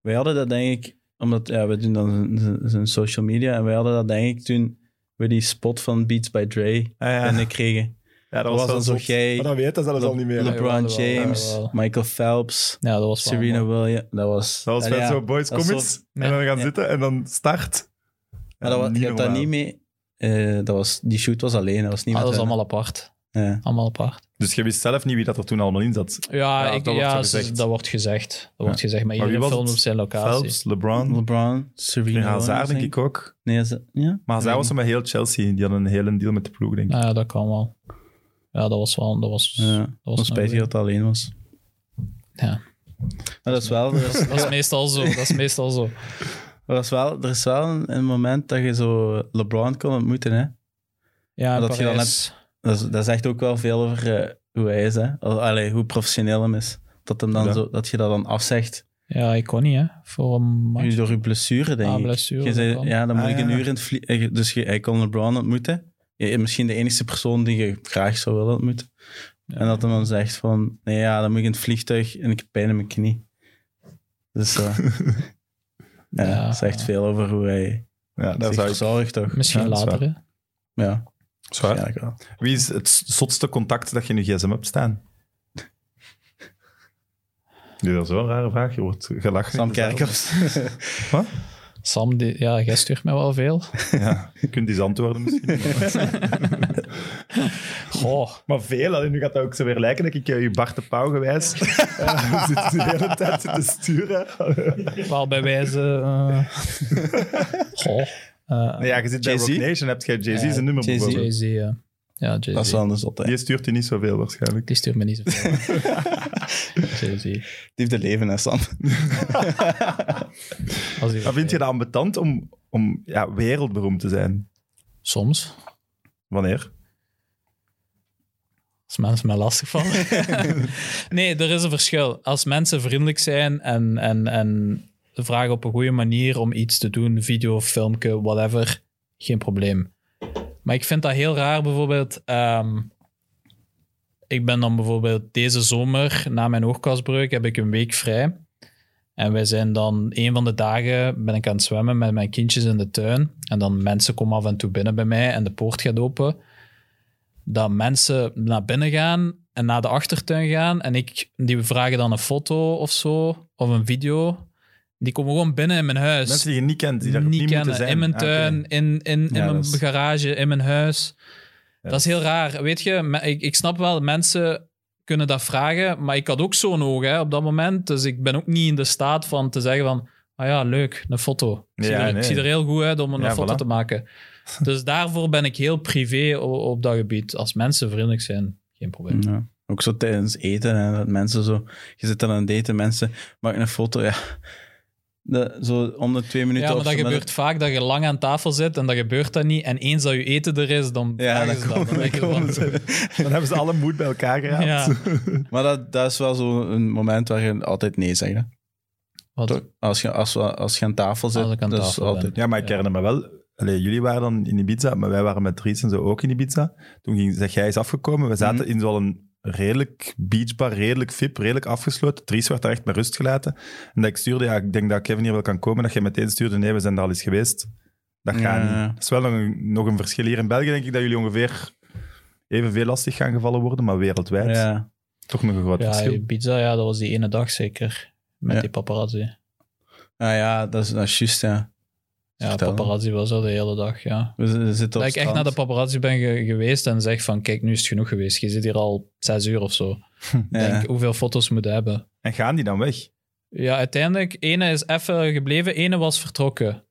Wij hadden dat denk ik omdat ja, we doen dan zijn- social media en wij hadden dat denk ik toen we die spot van Beats by Dre Ah, ja. en ik kregen. Ja, was dan zo jij- Maar dat weet dat zelfs al niet meer. Le- LeBron James. Michael Phelps, Ja, dat was Serena. Williams. Dat was... Dat was vet zo, boys, dat kom is eens. Ja. En dan gaan Ja. zitten en dan start. Maar dat was, hebt daar normaal. niet mee... eh, dat was, die shoot was alleen, dat was niet Ah, met dat hun. allemaal apart. Ja. Allemaal apart. Dus je wist zelf niet wie dat er toen allemaal in zat. Ja, Ja, ik, dat wordt ja ze- gezegd. dat wordt gezegd. Dat wordt gezegd, maar iedereen was filmt op zijn locatie. Phelps, LeBron, LeBron, Serena en Hazard denk ik ook. Nee, ze, ja? Maar Hazard was er met heel Chelsea. Die hadden een hele deal met de ploeg, denk ik. Ja, dat kan wel. Ja, dat was wel... Dat was, Ja, dat was spijtig dat het alleen was. Ja. Maar dat is wel... Is, *laughs* Dat is meestal zo. Dat is meestal zo. er is wel, er is wel een, een moment dat je zo LeBron kon ontmoeten, hè. Ja, Dat je dan Parijs. Dat, is- dat zegt ook wel veel over eh, hoe hij is, hè. Al- Allee, hoe professioneel hem is. Dat, hem dan Ja. zo, dat je dat dan afzegt. Ja, ik kon niet, hè. Voor een match. Door je blessure, denk Ah, ik. blessure, Je zei, dat ja, dan moet Ah, ik een ja. uur in het vliegen. Dus je, hij kon LeBron ontmoeten. Ja, misschien de enige persoon die je graag zou willen ontmoeten. En dat hij dan zegt van, nee ja, dan moet ik in het vliegtuig en ik heb pijn in mijn knie. Dus eh, *laughs* ja, Ja. dat zegt veel over hoe hij Ja, daar zich zou ik... verzorgt, toch? Misschien Ja, dat later, hè. Ja, Zwaar. wel. Wie is het zotste contact dat je in je gsm hebt staan? *laughs* Nee, dat is wel een rare vraag. Je wordt gelachen. Sam. Kerkhoffs. Wat? *laughs* Sam, die, ja, jij stuurt mij wel veel. *laughs* Ja, je kunt eens antwoorden misschien. Maar, *laughs* Goh. maar veel, nu gaat dat ook zo weer lijken dat ik eh, je Bart de Pauw gewijs *laughs* eh, zit de hele tijd te sturen. Wel bij wijze... eh, Goh. Nee, ja, je zit bij? Rock Nation, heb je Jay-Z Ja, zijn nummer. Jay-Z, ja. Ja, Jay-Z. Dat is wel anders altijd. Die stuurt je niet zoveel waarschijnlijk. Die stuurt me niet zoveel. *laughs* Jay-Z. Die heeft de leven, hè, Sam. *laughs* Als die Maar vind je dat ambetant om, om ja, wereldberoemd te zijn? Soms. Wanneer? Als mensen mij lastigvallen. *laughs* nee, er is een verschil. Als mensen vriendelijk zijn en, en, en vragen op een goede manier om iets te doen, video, filmpje, whatever, geen probleem. Maar ik vind dat heel raar bijvoorbeeld. ehm, ik ben dan bijvoorbeeld deze zomer, na mijn oogkasbreuk, heb ik een week vrij. En wij zijn dan, een van de dagen ben ik aan het zwemmen met mijn kindjes in de tuin. En dan mensen komen af en toe binnen bij mij en de poort gaat open dat mensen naar binnen gaan en naar de achtertuin gaan en ik, die vragen dan een foto of zo, of een video. Die komen gewoon binnen in mijn huis. Mensen die je niet kent, die daar niet, niet moeten kennen. zijn. In mijn Ah, tuin, in, in, in Ja, mijn is- garage, in mijn huis. Ja, dat is heel raar. Weet je, ik, ik snap wel, mensen kunnen dat vragen, maar ik had ook zo'n oog hè, op dat moment. Dus ik ben ook niet in de staat van te zeggen van, ah ja, leuk, een foto. Ik, zie, Ja, er, ik zie er heel goed uit om een Ja, foto voilà. te maken. *laughs* Dus daarvoor ben ik heel privé op, op dat gebied. Als mensen vriendelijk zijn, geen probleem. Ja. Ook zo tijdens eten, hè, dat mensen zo... Je zit dan aan het eten, mensen maken een foto, ja... De, zo om de twee minuten... Ja, maar of dat met gebeurt vaak dat je lang aan tafel zit en dat gebeurt dat niet. En eens dat je eten er is, dan Ja, dan ze dat. Dan dan van, komen ze. *laughs* Dan hebben ze alle moed bij elkaar gehad. Ja. een- *laughs* Maar dat, dat is wel zo'n moment waar je altijd nee zegt, hè. Wat? Als je, als, we- als je aan tafel zit, aan tafel ben. altijd... Ja, maar ik Ja. herinner me wel... Allee, jullie waren dan in Ibiza, maar wij waren met Dries en zo ook in Ibiza. Toen ging, zeg jij is afgekomen. We zaten Mhm. in zo'n redelijk beachbar, redelijk VIP, redelijk afgesloten. Dries werd daar echt met rust gelaten. En dat ik stuurde, ja, ik denk dat Kevin hier wel kan komen. Dat jij meteen stuurde, nee, we zijn daar al eens geweest. Dat gaat Ja. niet. Dat is wel nog een, nog een verschil. Hier in België denk ik dat jullie ongeveer evenveel lastig gaan gevallen worden, maar wereldwijd Ja. toch nog een groot Ja, verschil. pizza, ja, dat was die ene dag zeker. Met Ja. die paparazzi. Ah ja, dat is, dat is juist, ja. Ja, paparazzi was er de hele dag, ja. We z- we zitten op Dat ik echt naar de paparazzi ben ge- geweest en zeg van, kijk, nu is het genoeg geweest. Je zit hier al zes uur of zo. *laughs* Ja. Denk, hoeveel foto's moeten hebben? En gaan die dan weg? Ja, uiteindelijk, ene is even gebleven, ene was vertrokken.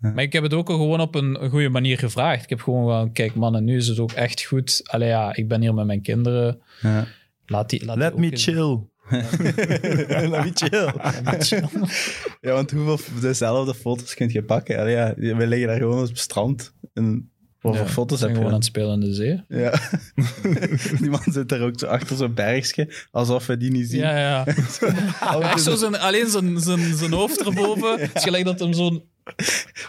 Ja. Maar ik heb het ook al gewoon op een, goede manier gevraagd. Ik heb gewoon van, kijk mannen, nu is het ook echt goed. Allee ja, ik ben hier met mijn kinderen. Ja. Laat die, laat Let me chill. *laughs* Let me chill. *laughs* Ja, want hoeveel dezelfde foto's kun je pakken? Allee, ja, we liggen daar gewoon op het strand. En hoeveel Ja, foto's zijn heb je? gewoon aan het spelen in de zee. Ja. *laughs* Die man zit daar ook zo achter zo'n bergje, alsof we die niet zien. Ja, ja. Echt zo zijn, alleen zijn, zijn, zijn hoofd erboven. Het is gelijk dat hem zo'n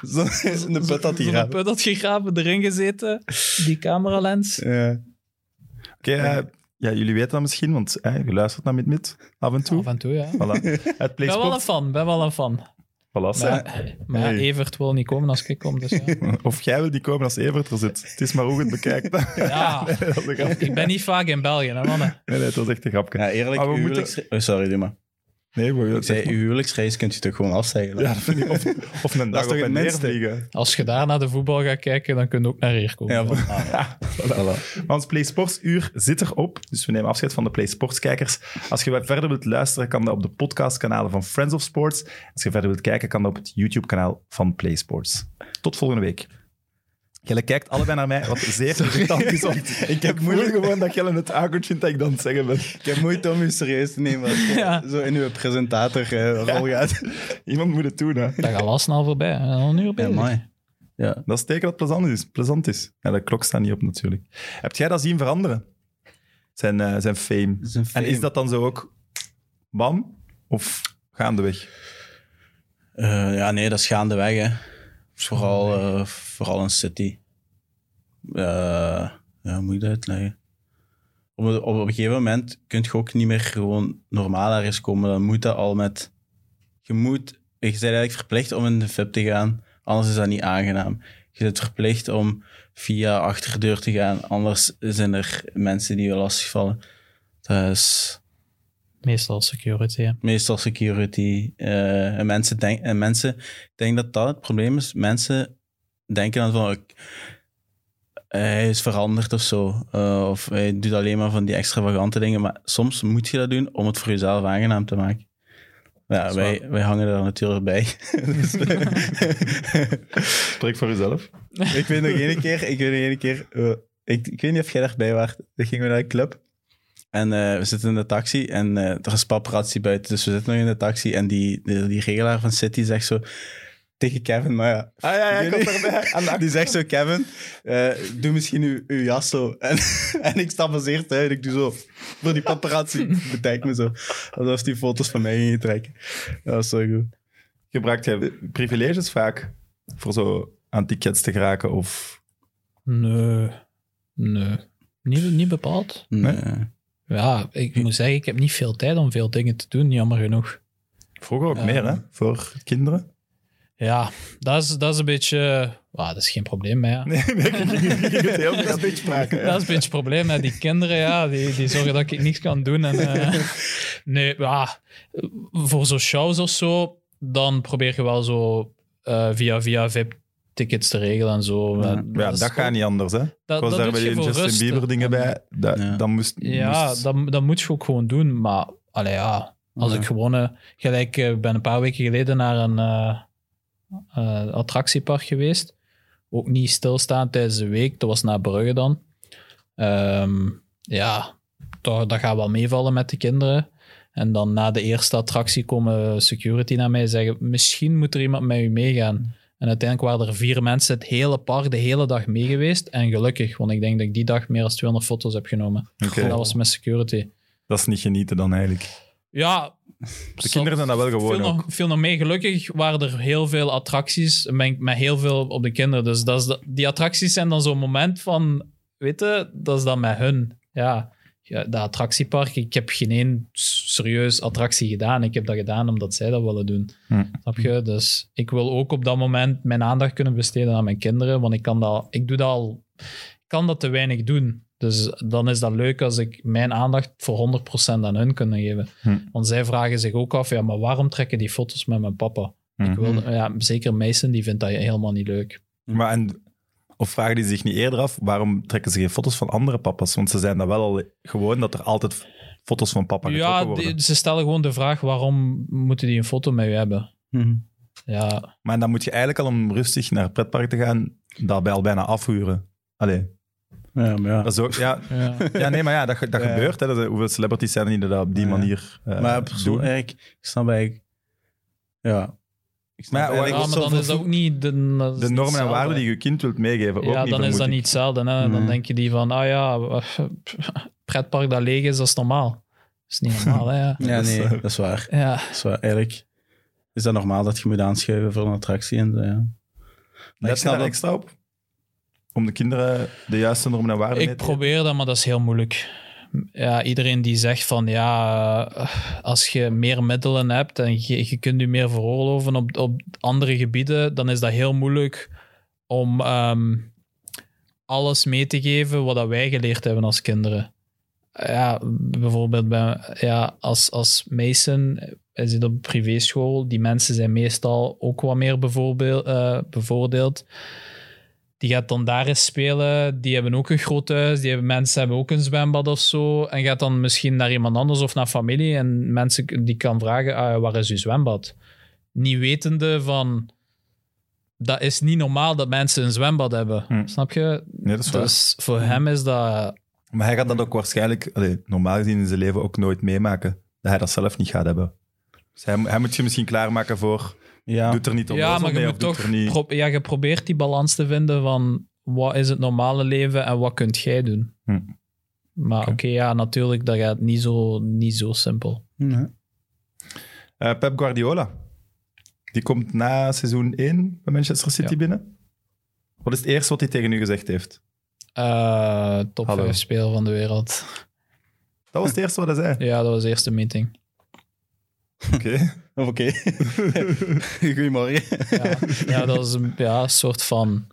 Zo, in de put had hij zo'n graven. put had gegraven, erin gezeten. Die cameralens. Ja. Oké, eh, ja, jullie weten dat misschien, want eh, je luistert naar Mid-Mid af en toe. Af en toe, ja. Voilà. *laughs* Het Ik ben wel een fan, ben wel een fan. Voilà, hè. Maar, maar Hey. Evert wil niet komen als ik kom. Dus ja. *laughs* Of jij wil die komen als Evert er zit. Het is maar hoe je het bekijkt. *laughs* Ja. Nee, dat is ik ben niet vaak in België, hè, mannen. Nee, nee, het was echt een grapje. Ja, eerlijk, Maar we uw moeten- huwelijksre- oh, sorry, doe maar. Nee, maar Ik zei, uw huwelijksreis kunt je toch gewoon afzeggen? Ja, dat vind ik. Of, of een *laughs* dag op het en neer vliegen. Als je daar naar de voetbal gaat kijken, dan kun je ook naar hier komen. Ja, van, ah, voilà. *laughs* Maar ons Play Sports uur zit erop. Dus we nemen afscheid van de Play Sports kijkers. Als je verder wilt luisteren, kan dat op de podcastkanalen van Friends of Sports. Als je verder wilt kijken, kan dat op het YouTube-kanaal van Play Sports. Tot volgende week. Jelle kijkt allebei naar mij, wat zeer irritant is. *laughs* Ik heb moeilijk gewoon dat Jelle het awkward vindt dat ik dan het zeggen ben. Ik heb moeite om u serieus te nemen als je Ja. zo in uw presentatorrol gaat. Iemand moet het doen, hè. Dat gaat al snel voorbij. Al een uur Ja, mooi. Ja. Dat is teken dat het plezant is. Plezant is. Ja, de klok staat niet op, natuurlijk. Heb jij dat zien veranderen? Zijn, eh, zijn fame. Zijn En is fame. dat dan zo ook bam? Of gaandeweg? Eh, ja, nee, dat is gaandeweg. Hè. Vooral, eh, vooral in City. Eh, ja, hoe moet ik dat uitleggen? Op, een- op een gegeven moment kun je ook niet meer gewoon normaal ergens komen. Dan moet dat al met... Je moet... Je bent eigenlijk verplicht om in de VIP te gaan. Anders is dat niet aangenaam. Je bent verplicht om via achterdeur te gaan. Anders zijn er mensen die je lastigvallen. Dat is Meestal security. hè. meestal security. eh, en mensen denken, en mensen, ik denk dat dat het probleem is. Mensen denken dan van, ik- hij is veranderd of zo. eh, of hij doet alleen maar van die extravagante dingen. Maar soms moet je dat doen om het voor jezelf aangenaam te maken. Ja, wij, wij hangen er natuurlijk bij. *laughs* Dus- *laughs* Spreek voor jezelf. ik weet nog één keer, ik weet nog één keer, eh, ik, ik weet niet of jij daarbij was. Dan gingen we naar een club. En eh, we zitten in de taxi en eh, er is paparazzi buiten. Dus we zitten nog in de taxi en die, die, die regelaar van City zegt zo tegen Kevin, maar ja. Ah ja, ja, was erbij. *laughs* Die zegt zo, Kevin, eh, doe misschien uw, uw jas zo. *laughs* En, en ik stap als eerste uit. Ik doe zo, voor die paparazzi. *laughs* Bedenk me zo. Alsof die foto's van mij gingen trekken. Dat was zo goed. Gebruikt jij privileges vaak voor zo aan tickets te geraken? Of... Nee. Nee. Niet, niet bepaald. Nee. Ja, ik moet zeggen, ik heb niet veel tijd om veel dingen te doen, jammer genoeg. Vroeger ook Ja. meer, hè? Voor kinderen? Ja, dat is, dat is een beetje... ah, dat is geen probleem, maar ja. *laughs* Nee, nee, ik heel *laughs* dat beetje maken. Dat is een beetje het probleem. Hè. Die kinderen, ja, die, die zorgen dat ik niks kan doen. En, eh, *laughs* nee, ja, voor zo'n shows of zo, dan probeer je wel zo eh, via, via VIP-tickets te regelen en zo. Ja. Is dat gaat niet anders, hè? Dat, Ik was dat daar bij die voor Justin rust. Bieber dingen bij. Dat, Ja. Dan moest... Ja, moest- dat, dat moet je ook gewoon doen. Maar allee, ja, als Ja. ik gewoon... eh, gelijk, eh, ik ben een paar weken geleden naar een eh, eh, attractiepark geweest. Ook niet stilstaan tijdens de week. Dat was naar Brugge dan. Ehm, ja, dat, dat gaat wel meevallen met de kinderen. En dan na de eerste attractie komen security naar mij en zeggen misschien moet er iemand met u meegaan. En uiteindelijk waren er vier mensen het hele park de hele dag mee geweest. En gelukkig, want ik denk dat ik die dag meer dan 200 foto's heb genomen. Oké. Dat was met security. Dat is niet genieten dan eigenlijk. Ja. De kinderen zijn dat wel gewoon veel nog, veel nog mee. Gelukkig waren er heel veel attracties. en Ben ik met heel veel op de kinderen. Dus dat is de- die attracties zijn dan zo'n moment van... Weet je, dat is dan met hun. Ja, ja, dat attractiepark. Ik heb geen één serieus attractie gedaan. Ik heb dat gedaan omdat zij dat willen doen. Hm. Snap je? Dus ik wil ook op dat moment mijn aandacht kunnen besteden aan mijn kinderen. Want ik kan dat... Ik doe dat al... Ik kan dat te weinig doen. Dus dan is dat leuk als ik mijn aandacht voor 100% aan hun kan geven. Hm. Want zij vragen zich ook af, ja, maar waarom trekken die foto's met mijn papa? Ik Mhm. wil, ja, zeker Mason, die vindt dat helemaal niet leuk. Maar en, of vragen die zich niet eerder af, waarom trekken ze geen foto's van andere papa's? Want ze zijn dat wel al gewoon dat er altijd foto's van papa getrokken Ja, worden. die- ze stellen gewoon de vraag, waarom moeten die een foto met u hebben? Mhm. Ja, Maar dan moet je eigenlijk al om rustig naar het pretpark te gaan, dat bij al bijna afhuren. Allee, Ja, maar ja. dat is ook... Ja, ja. ja nee, maar ja, dat, dat Ja. gebeurt. Hè. Dat, hoeveel celebrities zijn er niet die dat op die Ja. manier eh, maar persoon, doen? eigenlijk, ik snap eigenlijk... Ja. Ik snap Maar ja, eigenlijk Ja, maar zo dan is dat ook niet de, dat is De niet normen en hetzelfde. waarden die je kind wilt meegeven, ook Ja, niet, dan is vermoed dat ik. niet hetzelfde. Hè? Dan Mhm. denk je die van, ah ja, *laughs* pretpark dat leeg is, dat is normaal. Dat is niet normaal, hè? Ja. *laughs* Nee, eh, dat is waar. ja. Dat is waar. Eigenlijk is dat normaal dat je moet aanschuiven voor een attractie. En, zo, ja. Maar ik je snap daar dat... extra op? Om de kinderen de juiste normen en waarden mee Ik te probeer dat, maar dat is heel moeilijk. Ja, iedereen die zegt van ja, eh, als je meer middelen hebt en je, je kunt je meer veroorloven op, op andere gebieden, dan is dat heel moeilijk om ehm, alles mee te geven wat wij geleerd hebben als kinderen. Ja, bijvoorbeeld bij, ja, als, als Mason, hij zit op privéschool, die mensen zijn meestal ook wat meer bijvoorbeeld, eh, bevoordeeld. Die gaat dan daar eens spelen. Die hebben ook een groot huis. Die hebben, mensen hebben ook een zwembad of zo. En gaat dan misschien naar iemand anders of naar familie. En mensen die kan vragen, ah, waar is uw zwembad? Niet wetende van... Dat is niet normaal dat mensen een zwembad hebben. Hm. Snap je? Nee, dat is waar. Dus voor hem is dat... Maar hij gaat dat ook waarschijnlijk, normaal gezien in zijn leven, ook nooit meemaken. Dat hij dat zelf niet gaat hebben. Dus hij, hij moet je misschien klaarmaken voor... Ja. Doet er niet Ja, onnozel maar je moet toch... er niet... pro- ja, je probeert die balans te vinden van... Wat is het normale leven en wat kunt jij doen? Hm. Maar oké, ja, natuurlijk, dat gaat niet zo, niet zo simpel. Ja. Eh, Pep Guardiola. Die komt na seizoen 1 bij Manchester City Ja. binnen. Wat is het eerste wat hij tegen u gezegd heeft? Eh, top Hallo. 5 speler van de wereld. Dat was het eerste wat hij zei. Ja, dat was de eerste meeting. Oké. Oké. *laughs* Goedemorgen. Ja, ja dat was een ja, een soort van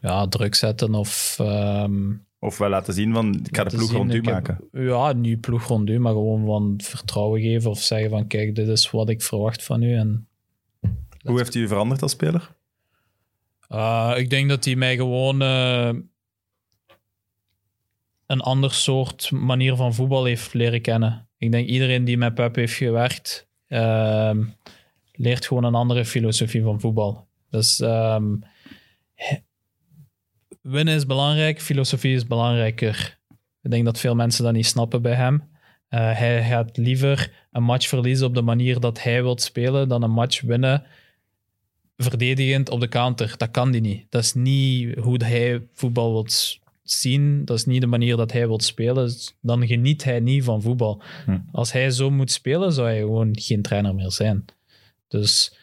ja, druk zetten of... ehm, Of wel laten zien van, ik ga de ploeg zien, rond u heb- maken. Ja, niet ploeg rond u, maar gewoon van vertrouwen geven of zeggen van kijk, dit is wat ik verwacht van u. En, Hoe heeft hij u veranderd als speler? Eh, ik denk dat hij mij gewoon eh, een ander soort manier van voetbal heeft leren kennen. Ik denk iedereen die met Pep heeft gewerkt, ehm, leert gewoon een andere filosofie van voetbal. Dus ehm, winnen is belangrijk, filosofie is belangrijker. Ik denk dat veel mensen dat niet snappen bij hem. Eh, hij gaat liever een match verliezen op de manier dat hij wil spelen dan een match winnen verdedigend op de counter. Dat kan die niet. Dat is niet hoe hij voetbal wil zien. Dat is niet de manier dat hij wil spelen. Dus Dan geniet hij niet van voetbal. Hm. Als hij zo moet spelen, zou hij gewoon geen trainer meer zijn. Dus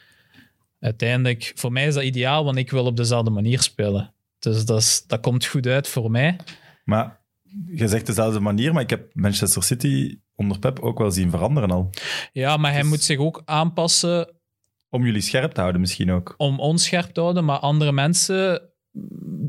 uiteindelijk, voor mij is dat ideaal, want ik wil op dezelfde manier spelen. Dus dat, is, dat komt goed uit voor mij. Maar je zegt dezelfde manier, maar ik heb Manchester City onder Pep ook wel zien veranderen al. Ja, maar hij Dus- moet zich ook aanpassen Om jullie scherp te houden misschien ook. om ons scherp te houden, maar andere mensen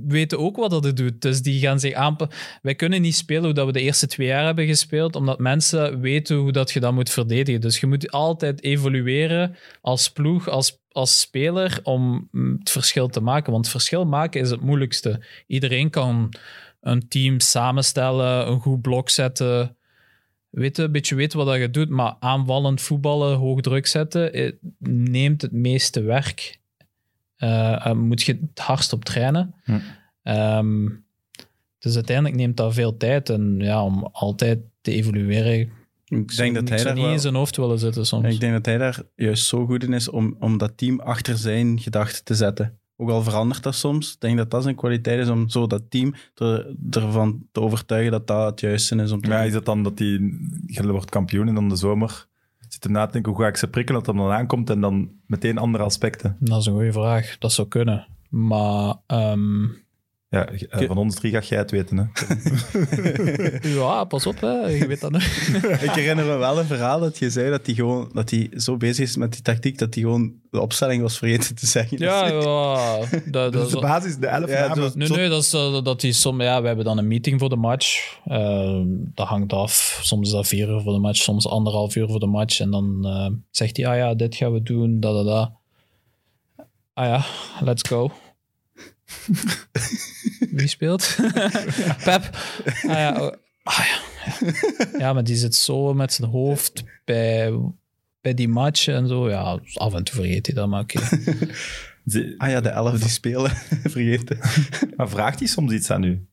weten ook wat dat het doet. Dus die gaan zich aanpassen. Wij kunnen niet spelen hoe dat we de eerste twee jaar hebben gespeeld, omdat mensen weten hoe dat je dat moet verdedigen. Dus je moet altijd evolueren als ploeg, als, als speler, om het verschil te maken. Want verschil maken is het moeilijkste. Iedereen kan een team samenstellen, een goed blok zetten, weten, een beetje weten wat dat je doet, maar aanvallend voetballen, hoog druk zetten, eh, neemt het meeste werk. Eh, eh, moet je het hardst op trainen. Hm. Ehm, dus uiteindelijk neemt dat veel tijd. En ja, om altijd te evolueren, Ik denk dat hij daar niet wel... in zijn hoofd willen zitten soms. Ik denk dat hij daar juist zo goed in is om, om dat team achter zijn gedachten te zetten. Ook al verandert dat soms. Ik denk dat dat zijn kwaliteit is om zo dat team er, ervan te overtuigen dat dat het juiste is om te doen. is dat dan dat hij wordt kampioen en dan de zomer zit hem na te denken hoe ga ik ze prikkelen dat dat dan aankomt en dan meteen andere aspecten? Dat is een goede vraag. Dat zou kunnen. Maar ehm, Ja, eh, van ons drie ga jij het weten. Hè? *laughs* ja, pas op, hè. je weet dat nog. *laughs* Ik herinner me wel een verhaal dat je zei dat hij gewoon dat hij zo bezig is met die tactiek dat hij gewoon de opstelling was vergeten te zeggen. Ja, *laughs* ja. Dat, dat Dus is- de basis, de elf Ja, namen. Nee, nee, dat is eh, dat die som, ja, we hebben dan een meeting voor de match. Eh, dat hangt af. Soms is dat vier uur voor de match, soms anderhalf uur voor de match. En dan eh, zegt hij, ah ja, dit gaan we doen, da da da. Ah ja, let's go. Wie speelt? *laughs* Pep. Ah ja, oh, ah ja, ja. Maar die zit zo met zijn hoofd bij, bij die match en zo. Ja, af en toe vergeet hij dat, maar oké. *laughs* Ah ja, de elf die spelen. *laughs* Vergeten. Maar vraagt hij soms iets aan u?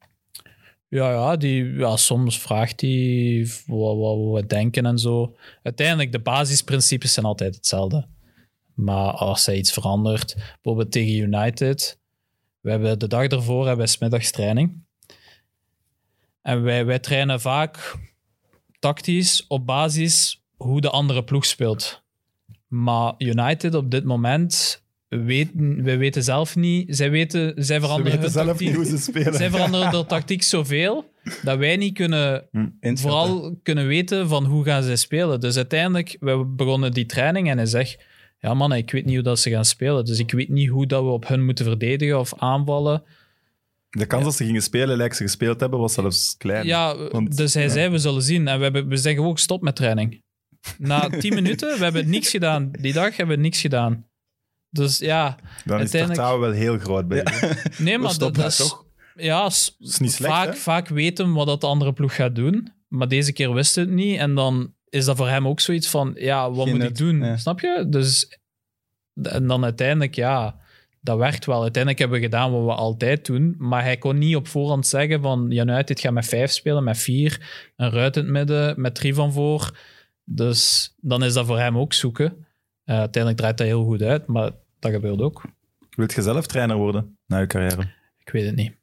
Ja, ja, die, ja, soms vraagt hij wat, wat we denken en zo. Uiteindelijk, de basisprincipes zijn altijd hetzelfde. Maar als hij iets verandert, bijvoorbeeld tegen United, we hebben de dag ervoor hebben wij 's middags training. En wij, wij trainen vaak tactisch op basis hoe de andere ploeg speelt. Maar United op dit moment, weten, wij weten zelf niet, zij, weten, zij Ze veranderen weten hun zelf niet tactiek. hoe ze spelen. Zij veranderen de tactiek zoveel dat wij niet kunnen, Inschatten. vooral kunnen weten van hoe gaan ze spelen. Dus uiteindelijk, we begonnen die training en hij zegt, ja man, ik weet niet hoe dat ze gaan spelen. Dus ik weet niet hoe dat we op hun moeten verdedigen of aanvallen. De kans dat ze gingen spelen, lijkt ze gespeeld hebben, was zelfs klein. Ja, Want- dus hij zei, we zullen zien. En we, hebben, we zeggen ook, stop met training. Na *laughs* tien minuten, we hebben niks gedaan. Die dag hebben we niks gedaan. Dus ja, Dan is het uiteindelijk- vertrouwen wel heel groot bij *laughs* nee, maar dat, is... toch? Ja, is niet slecht, vaak, hè? vaak weten wat dat de andere ploeg gaat doen. Maar deze keer wist het niet. En dan is dat voor hem ook zoiets van, ja, wat Geen moet ik doen? ja. Snap je? Dus, en dan uiteindelijk, ja, dat werkt wel. Uiteindelijk hebben we gedaan wat we altijd doen. Maar hij kon niet op voorhand zeggen van, Jan United gaat met vijf spelen, met vier. Een ruit in het midden, met drie van voor. Dus dan is dat voor hem ook zoeken. Eh, uiteindelijk draait dat heel goed uit, maar dat gebeurt ook. Wilt je zelf trainer worden na je carrière? Ik weet het niet.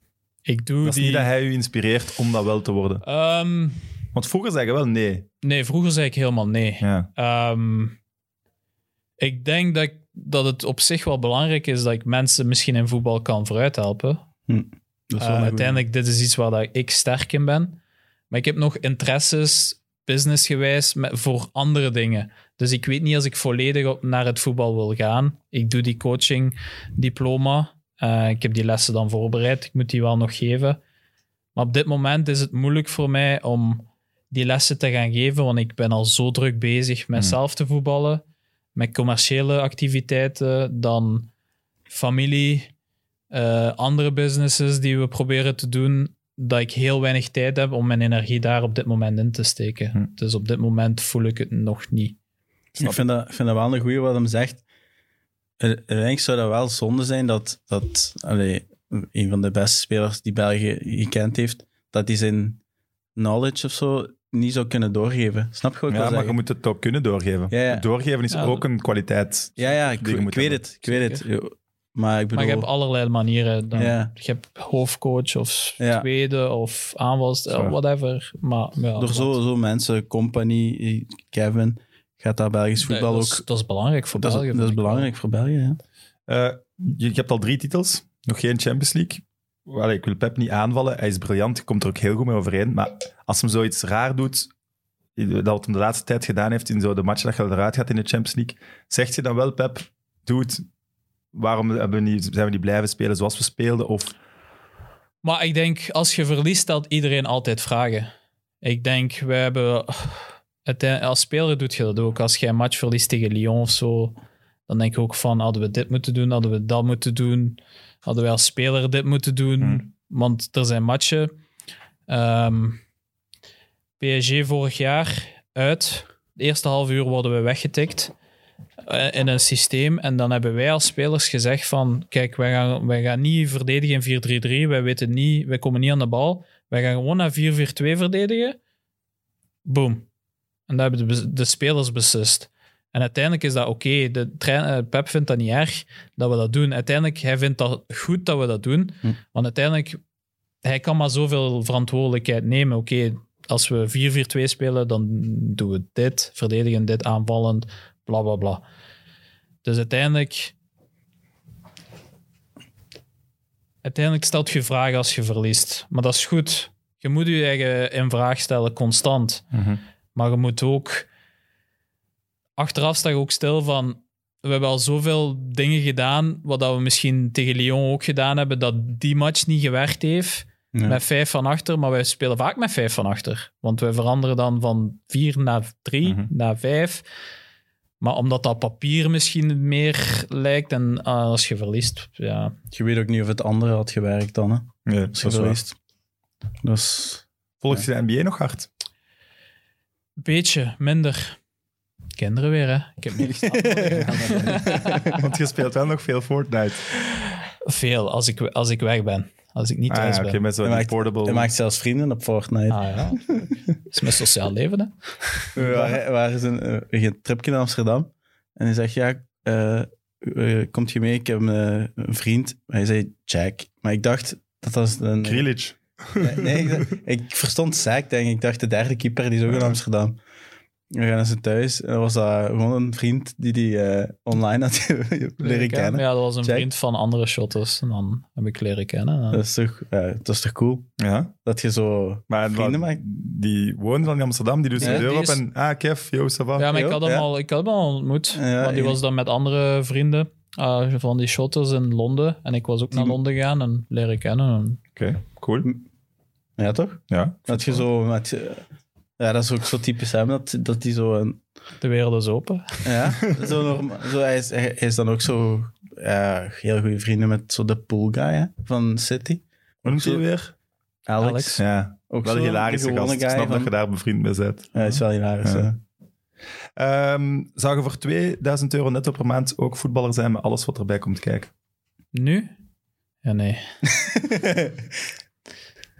Ik doe Dat is die... niet dat hij u inspireert om dat wel te worden. Ehm, Want vroeger zei je wel nee. nee, vroeger zei ik helemaal nee. Ja. Ehm, ik denk dat, ik- dat het op zich wel belangrijk is dat ik mensen misschien in voetbal kan vooruit helpen. Dat is wel Uh, een goeie. uiteindelijk, dit is iets waar dat ik sterk in ben. Maar ik heb nog interesses, businessgewijs, met, voor andere dingen. Dus ik weet niet als ik volledig op, naar het voetbal wil gaan. Ik doe die coaching-diploma. Eh, ik heb die lessen dan voorbereid. Ik moet die wel nog geven. Maar op dit moment is het moeilijk voor mij om die lessen te gaan geven, want ik ben al zo druk bezig met Hmm. zelf te voetballen, met commerciële activiteiten, dan familie, eh, andere businesses die we proberen te doen, dat ik heel weinig tijd heb om mijn energie daar op dit moment in te steken. Hm. Dus op dit moment voel ik het nog niet. Ik vind dat, ik vind dat wel een goeie wat hem zegt. Uiteindelijk zou dat wel zonde zijn dat, dat allee, een van de beste spelers die België gekend heeft, dat hij zijn knowledge of zo niet zou kunnen doorgeven. Snap je wat ik ja, maar je moet het ook kunnen doorgeven. Ja, ja. Doorgeven is Ja, ook een kwaliteit. Ja, ja, ik, weet hebben. het. Ik weet het. Maar ik bedoel... Maar je hebt allerlei manieren. Dan, Ja. Je hebt hoofdcoach of Ja. tweede of aanvals, Zo. whatever. Maar, ja, door zo, zo mensen, Company, Kevin, gaat daar Belgisch Nee, voetbal dat, ook... is, dat is belangrijk voor dat, België. is, dat is wel. belangrijk voor België, ja. Eh, je, je hebt al drie titels, nog geen Champions League. Ik wil Pep niet aanvallen, hij is briljant, hij komt er ook heel goed mee overeen. Maar als hem zoiets raar doet, dat wat hem de laatste tijd gedaan heeft in zo de match dat je eruit gaat in de Champions League, zegt je dan wel, Pep, doe. Waarom niet, zijn we niet blijven spelen zoals we speelden? Of, Maar ik denk, als je verliest, stelt iedereen altijd vragen. Ik denk, we hebben... Als speler doet je dat ook. Als je een match verliest tegen Lyon of zo, dan denk je ook van, hadden we dit moeten doen, hadden we dat moeten doen, hadden wij als speler dit moeten doen. Hmm. Want er zijn matchen. Ehm, PSG vorig jaar uit. De eerste half uur worden we weggetikt eh, in een systeem. En dan hebben wij als spelers gezegd van, kijk, wij gaan, wij gaan niet verdedigen in 4-3-3. Wij weten niet, wij komen niet aan de bal. Wij gaan gewoon naar 4-4-2 verdedigen. Boom. En dat hebben de, spelers beslist. En uiteindelijk is dat oké. De trein- eh, Pep vindt dat niet erg dat we dat doen. Uiteindelijk, hij vindt dat goed dat we dat doen. Hm. Want uiteindelijk, hij kan maar zoveel verantwoordelijkheid nemen. Oké, als we 4-4-2 spelen, dan doen we dit, verdedigen dit, aanvallend, bla bla bla. Dus uiteindelijk. Uiteindelijk stelt je vragen als je verliest. Maar dat is goed. Je moet je eigen in vraag stellen, constant. Maar je moet ook. Achteraf sta je ook stil van. We hebben al zoveel dingen gedaan. Wat dat we misschien tegen Lyon ook gedaan hebben. Dat die match niet gewerkt heeft. Ja. Met vijf van achter. Maar wij spelen vaak met vijf van achter. Want wij veranderen dan van vier naar drie, Mhm. naar vijf. Maar omdat dat papier misschien meer lijkt. En ah, als je verliest. Ja. Je weet ook niet of het andere had gewerkt dan, hè, nee, als je dat is waar. verliest. Dus... Volgt je de NBA nog hard? Beetje minder. Kinderen weer, hè? Ik heb meer staan. *laughs* Want je speelt wel nog veel Fortnite. Veel, als ik, als ik weg ben. Als ik niet Ah, thuis ja, oké, ben. met zo'n maakt- portable... Maakt zelfs vrienden op Fortnite. Ah ja, dat is mijn sociaal leven, hè? We waren, we waren een, uh, een tripje naar Amsterdam. En hij zegt, ja, eh, eh, komt je mee? Ik heb een, eh, een vriend. Hij zei Jack. Maar ik dacht dat dat een... Grealish. Nee, nee, ik, ik verstond Zack, denk ik. Ik dacht de derde keeper, die is ook in Amsterdam. We gaan naar zijn thuis. En was dat gewoon een vriend die die eh, online had *laughs* leren kennen. Ja, dat was een Check. vriend van andere shotters. En dan heb ik leren kennen. En- Dat is toch, ja, dat is toch cool? Ja. Dat je zo Maar vrienden wat- maakt. die woont dan in Amsterdam, die doet zijn Ja, deur op is- en ah, Kev, yo, ça va. Ja, maar ik had hem, ja. al, ik had hem al ontmoet. Ja, want die ja. was dan met andere vrienden eh, van die shotters in Londen. En ik was ook naar Londen gegaan en leren kennen. En Oké, cool. Ja, toch? Ja. Dat je zo met... Ja, dat is ook zo typisch hem, dat, dat die zo... Een, de wereld is open. ja, zo norma- zo, hij, is, hij is dan ook zo ja, heel goede vrienden met zo de pool guy hè, van City. Hoe noemt weer? Alex. Alex. Ja, Ook wel een hilarische gast. Ik snap van- dat je daar bevriend mee bent. Ja, is wel hilarisch. Ja. hè. Ehm, zou je voor 2000 euro netto per maand ook voetballer zijn met alles wat erbij komt kijken? Nu? Ja, nee. *laughs*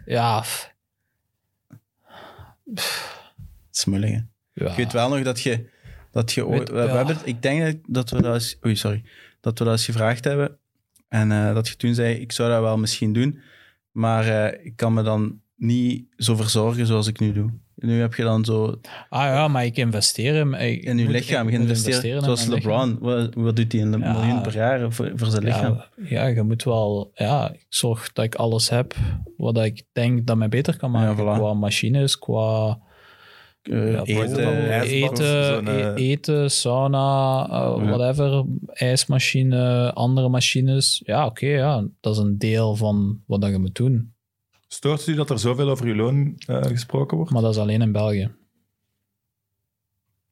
Ja, Hè. ja. Ik weet wel nog dat je... Dat je ooit- we, we ja. hebben, ik denk dat- we dat eens... Oei, sorry. Dat we dat eens gevraagd hebben. En eh, dat je toen zei, ik zou dat wel misschien doen. Maar eh, ik kan me dan niet zo verzorgen zoals ik nu doe. Nu heb je dan zo Ah ja, maar ik investeer. Ik in je lichaam in Zoals lichaam. LeBron. Wat, wat doet hij? Een Ja. miljoen per jaar voor, voor zijn lichaam? Ja, je moet wel... Ja, ik zorg dat ik alles heb wat ik denk dat mij beter kan maken. Voilà. Qua machines, qua Ja, eten, zo'n, eh, e- eten, sauna, eh, whatever, ijsmachine, andere machines. Ja, oké, ja, dat is een deel van wat dat je moet doen. Stoort u dat er zoveel over uw loon eh, gesproken wordt? Maar dat is alleen in België.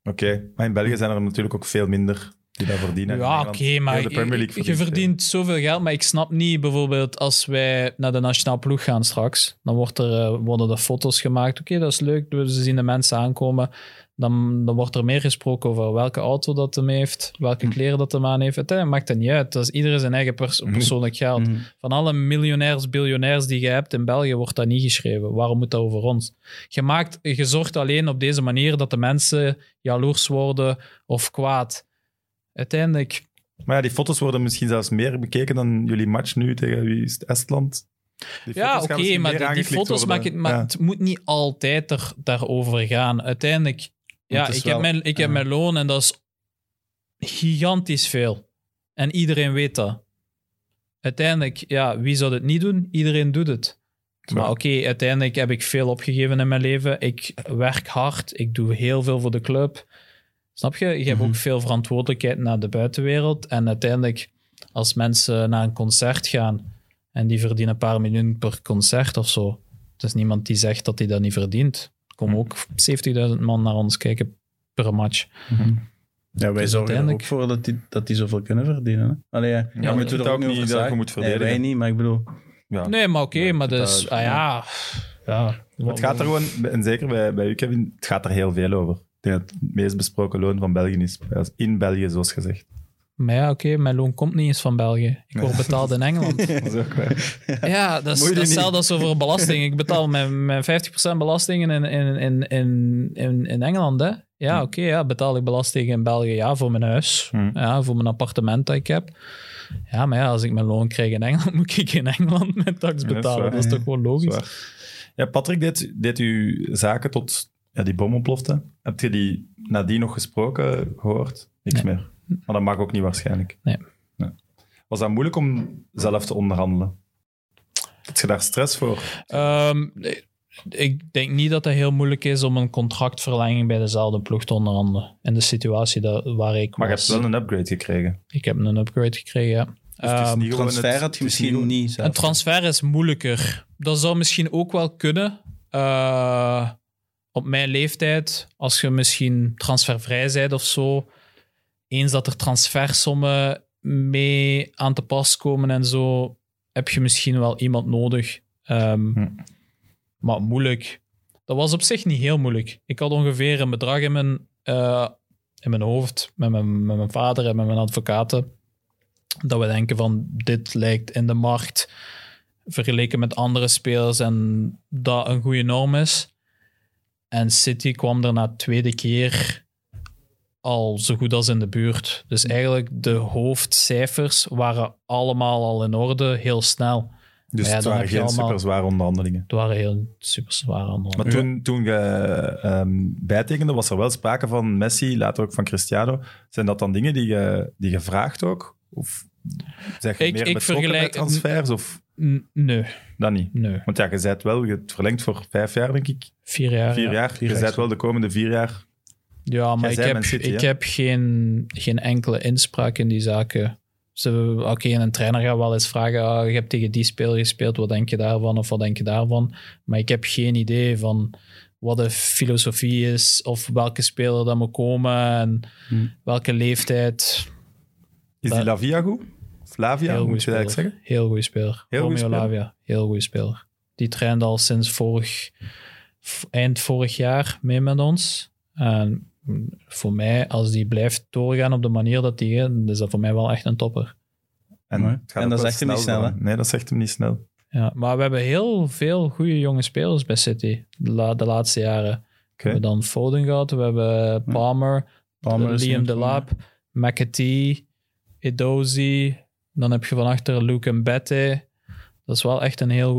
Oké, maar in België zijn er natuurlijk ook veel minder die dat verdienen. Ja, oké, maar heel de Premier League je, verdient zoveel geld, maar ik snap niet bijvoorbeeld als wij naar de nationale ploeg gaan straks, dan wordt er, eh, worden er foto's gemaakt. Oké, dat is leuk, ze zien de mensen aankomen. Dan, dan wordt er meer gesproken over welke auto dat hem heeft, welke Hm. kleren dat hem aan heeft. Uiteindelijk maakt het niet uit. Dat is iedereen zijn eigen pers- Hm. persoonlijk geld. Mhm. Van alle miljonairs, biljonairs die je hebt in België, wordt dat niet geschreven. Waarom moet dat over ons? Je, maakt, je zorgt alleen op deze manier dat de mensen jaloers worden of kwaad. Uiteindelijk, Maar ja, die foto's worden misschien zelfs meer bekeken dan jullie match nu tegen wie is het, Estland. Die ja, oké, maar die, foto's maken, maar Ja. het moet niet altijd er, daarover gaan. Uiteindelijk, ja, ik, wel- heb mijn, ik heb mijn loon en dat is gigantisch veel. En iedereen weet dat. Uiteindelijk, ja, wie zou het niet doen? Iedereen doet het. Maar oké, uiteindelijk heb ik veel opgegeven in mijn leven. Ik werk hard. Ik doe heel veel voor de club. Snap je? Je hebt Mhm. ook veel verantwoordelijkheid naar de buitenwereld. En uiteindelijk, als mensen naar een concert gaan en die verdienen een paar miljoen per concert of zo, er is niemand die zegt dat hij dat niet verdient. Er komen Mhm. ook 70.000 man naar ons kijken per match. Ja, wij Dus zorgen er ook voor dat die, dat die zoveel kunnen verdienen. Hè? Allee, ja, Ja, het er ook niet dat je moet Nee, verdedigen. wij niet, maar ik bedoel... Ja. Nee, maar oké, Ja, maar dat dus, is- ah ja, ja. Het gaat er gewoon, en zeker bij, bij u Kevin, het gaat er heel veel over. Denk dat het meest besproken loon van België is. In België, zoals gezegd. Maar ja, oké, mijn loon komt niet eens van België. Ik word betaald in Engeland. *laughs* Dat is ook waar. Ja, dat is, dat hetzelfde als over belasting. Ik betaal mijn, mijn 50% belastingen in, in, in, in, in, in Engeland. Hè? Ja, Hm. oké, ja, betaal ik belasting in België ja, voor mijn huis. Hm. Ja, voor mijn appartement dat ik heb. Ja, maar ja, als ik mijn loon krijg in Engeland, *laughs* moet ik in Engeland mijn tax Ja, dat is betalen. waar. dat is toch gewoon logisch? Ja, Patrick deed, deed u zaken tot ja, die bom ontplofte. Heb je die nadien nog gesproken gehoord? Niks Nee. meer. Maar dat mag ook niet waarschijnlijk. Nee. Was dat moeilijk om zelf te onderhandelen? Had je daar stress voor? Ehm, ik denk niet dat het heel moeilijk is om een contractverlenging bij dezelfde ploeg te onderhandelen. In de situatie dat, waar ik Maar je was. hebt wel een upgrade gekregen. Ik heb een upgrade gekregen, ja. Dus het is Ehm, niet Transfer het- had je misschien niet zelf. Een transfer is moeilijker. Dat zou misschien ook wel kunnen. eh, op mijn leeftijd, als je misschien transfervrij bent of zo. Eens dat er transfersommen mee aan te pas komen en zo, heb je misschien wel iemand nodig. Ehm, Hm. Maar moeilijk. Dat was op zich niet heel moeilijk. Ik had ongeveer een bedrag in mijn, eh, in mijn hoofd met mijn, met mijn vader en met mijn advocaten. Dat we denken van dit lijkt in de markt vergeleken met andere spelers en dat een goede norm is. En City kwam er na de tweede keer al zo goed als in de buurt. Dus eigenlijk de hoofdcijfers waren allemaal al in orde, heel snel. Dus ja, het waren geen allemaal- super zware onderhandelingen. Het waren heel super zware andere. Maar toen, toen je ehm, bijtekende, was er wel sprake van Messi, later ook van Cristiano. Zijn dat dan dingen die je, die je vraagt ook? Of zeg je Ik- meer ik betrokken vergelijk- bij transfers? Of nee, dat niet? nee. Want ja, je bent wel, je hebt verlengd voor vijf jaar, denk ik. Vier jaar. Vier ja. jaar. Vier je bent wel de komende vier jaar. Ja, maar ik heb, City, ik hè? heb geen, geen enkele inspraak in die zaken. Ze- Oké, een trainer gaat wel eens vragen, ah, je hebt tegen die speler gespeeld, wat denk je daarvan of wat denk je daarvan? Maar ik heb geen idee van wat de filosofie is of welke speler dat moet komen en Hmm. welke leeftijd. Is die Lavia goed? Of Lavia, Heel moet je dat zeggen? Heel goede speler. Heel Romeo speler. Lavia, heel goede speler. Die trainde al sinds vorig, eind vorig jaar mee met ons. En voor mij, als die blijft doorgaan op de manier dat die dan is dat voor mij wel echt een topper. En, En dat zegt hem niet snel, worden. Nee, dat zegt hem niet snel. Ja, maar we hebben heel veel goede jonge spelers bij City de, la- de laatste jaren. We hebben dan Foden gehad, we hebben Palmer, Palmer is Liam Delap, McAtee, Edozi. Dan heb je van achter Luke Mbette. Dat is wel echt een heel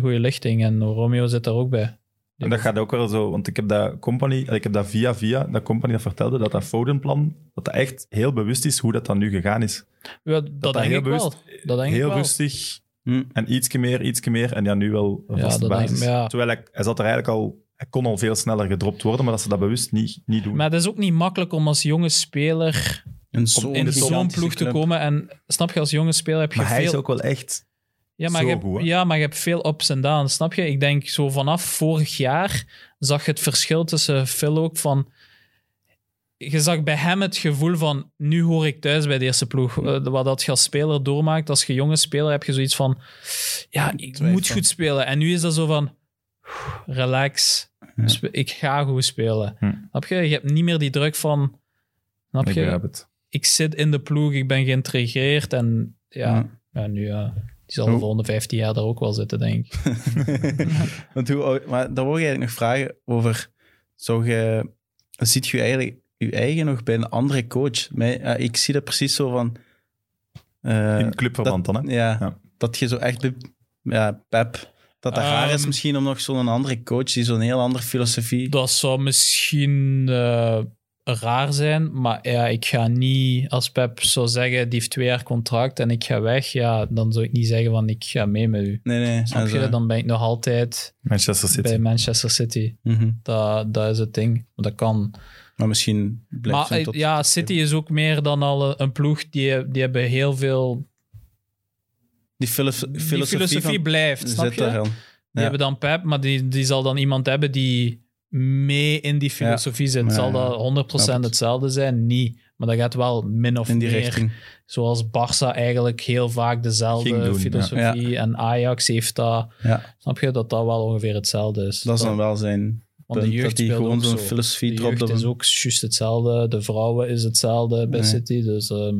goede lichting. En Romeo zit daar ook bij. En dat gaat ook wel zo, want ik heb dat company, ik heb dat via via, dat company dat vertelde, dat dat Foden-plan, dat dat echt heel bewust is hoe dat dan nu gegaan is. Ja, dat, dat denk heel ik wel. Dat denk heel ik wel. rustig Hm. en ietsje meer, ietsje meer, en ja, nu wel een Ja, vaste ik- basis. ja. Terwijl hij, hij zat er eigenlijk al, hij kon al veel sneller gedropt worden, maar dat ze dat bewust niet, niet doen. Maar het is ook niet makkelijk om als jonge speler in zo'n ploeg te komen. En snap je, als jonge speler heb je Maar hij veel... is ook wel echt... Ja, maar, Zo je goed, ja, maar je hebt veel ups en downs, snap je? Ik denk zo vanaf vorig jaar zag je het verschil tussen Phil ook van... Je zag bij hem het gevoel van, nu hoor ik thuis bij de eerste ploeg. Eh, wat dat je als speler doormaakt, als je jonge speler heb je zoiets van... Ja, ik moet goed spelen. En nu is dat zo van... Relax. Ik ga goed spelen. Hm. Snap je? Je hebt niet meer die druk van... Snap Ik je? het. Ik zit in de ploeg, ik ben geïntegreerd en ja, Ja. ja. nu ja, die zal de volgende 15 jaar daar ook wel zitten, denk ik. *laughs* Want hoe, oud- maar daar wil ik eigenlijk nog vragen over. Zou je, ziet je eigenlijk je eigen nog bij een andere coach? Mij, ja, ik zie dat precies zo van. eh, In clubverband dan, hè? ja, Ja. dat je zo echt ja, Pep. Dat dat raar is Ehm, misschien om nog zo'n andere coach die zo'n heel andere filosofie. Dat zou misschien eh, raar zijn, maar ja, ik ga niet, als Pep zou zeggen, die heeft twee jaar contract en ik ga weg, ja, dan zou ik niet zeggen van ik ga mee met u. Nee, nee. Snap je? Dan ben ik nog altijd Manchester City. bij Manchester City. mhm. Dat, dat is het ding. Dat kan. Maar misschien blijft Maar tot... ja, City is ook meer dan al een- ploeg die, die hebben heel veel... Die, filoso- Die filosofie, filosofie van, blijft, snap zit je? Die hebben dan Pep, maar die, die zal dan iemand hebben die mee in die filosofie zit. Zal ja. dat 100% Snap het. hetzelfde zijn? Niet. Maar dat gaat wel min of In die meer. richting. Zoals Barça eigenlijk heel vaak dezelfde doen, ja. filosofie. En Ajax heeft dat. Ja, Snap je dat dat wel ongeveer hetzelfde is? dat is dan wel zijn Want de jeugd dat die speelt gewoon zo'n zo. filosofie De dropt. jeugd op is ook juist hetzelfde. De vrouwen is hetzelfde bij Nee. City. Dus ehm,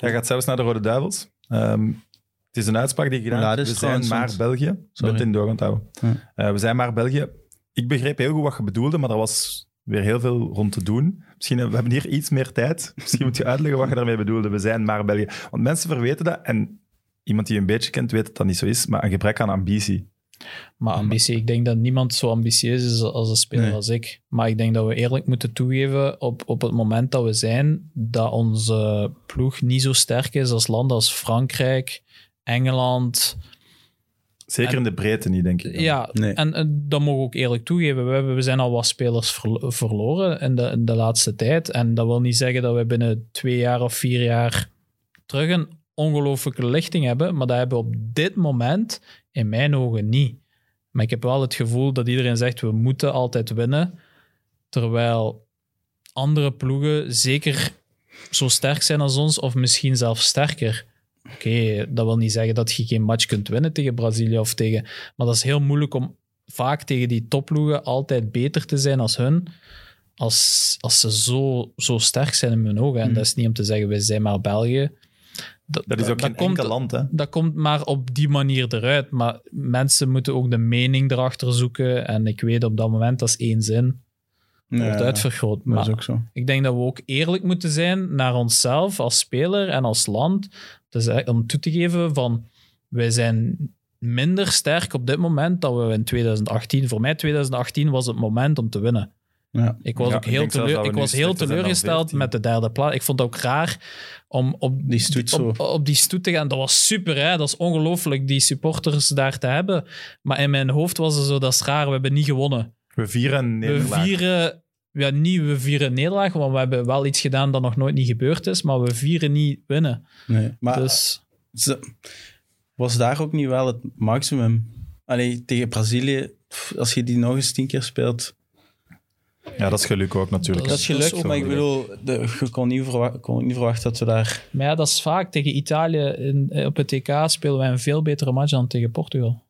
Jij gaat zelfs naar de Rode Duivels. Ehm, het is een uitspraak die je gedaan Ja, is We zijn maar België. Sorry. Met in door onthouden. Ja. Eh, we zijn maar België. Ik begreep heel goed wat je bedoelde, maar er was weer heel veel rond te doen. Misschien, eh, we hebben hier iets meer tijd. *laughs* Misschien moet je uitleggen wat je daarmee bedoelde. We zijn maar België. Want mensen verweten dat, en iemand die je een beetje kent weet dat dat niet zo is, maar een gebrek aan ambitie. Maar ambitie, ik denk dat niemand zo ambitieus is als een speler Nee. als ik. Maar ik denk dat we eerlijk moeten toegeven op, op het moment dat we zijn, dat onze ploeg niet zo sterk is als landen als Frankrijk, Engeland. Zeker En- in de breedte niet, denk ik. dan. Ja, Nee. en, en dat mogen we ook eerlijk toegeven. We, hebben, we zijn al wat spelers verlo- verloren in de, in de laatste tijd. En dat wil niet zeggen dat we binnen twee jaar of vier jaar terug een ongelooflijke lichting hebben. Maar dat hebben we op dit moment in mijn ogen niet. Maar ik heb wel het gevoel dat iedereen zegt we moeten altijd winnen. Terwijl andere ploegen zeker zo sterk zijn als ons, of misschien zelfs sterker. Oké, dat wil niet zeggen dat je geen match kunt winnen tegen Brazilië of tegen. Maar dat is heel moeilijk om vaak tegen die topploegen altijd beter te zijn als hun. Als, als ze zo, zo sterk zijn in mijn ogen. En Mhm. dat is niet om te zeggen, wij zijn maar België. Dat is ook geen komt, enkel land, hè. dat komt maar op die manier eruit. Maar mensen moeten ook de mening erachter zoeken. En ik weet op dat moment, dat is één zin, wordt uitvergroot. dat Maar is ook zo. ik denk dat we ook eerlijk moeten zijn naar onszelf als speler en als land. Dus om toe te geven van wij zijn minder sterk op dit moment dan we in 2018. Voor mij 2018 was het moment om te winnen. Ja. Ik was Ja, ook heel, teleur, ik was heel teleurgesteld 14. met de derde plaats. Ik vond het ook raar om op Die stoet zo. op, op die stoet te gaan. Dat was super, hè? dat is ongelooflijk, die supporters daar te hebben. Maar in mijn hoofd was het zo, dat is raar, we hebben niet gewonnen. We vieren We vieren, ja, niet we vieren nederlaag, want we hebben wel iets gedaan dat nog nooit niet gebeurd is, maar we vieren niet winnen. Nee. Maar dus was daar ook niet wel het maximum? Allee, tegen Brazilië, als je die nog eens tien keer speelt. Ja, dat is geluk ook natuurlijk. Dat is dat is gelukt, ook maar ik bedoel, de, je kon niet, kon niet verwachten dat we daar... Maar ja, dat is vaak tegen Italië in, eh, op het TK spelen wij een veel betere match dan tegen Portugal.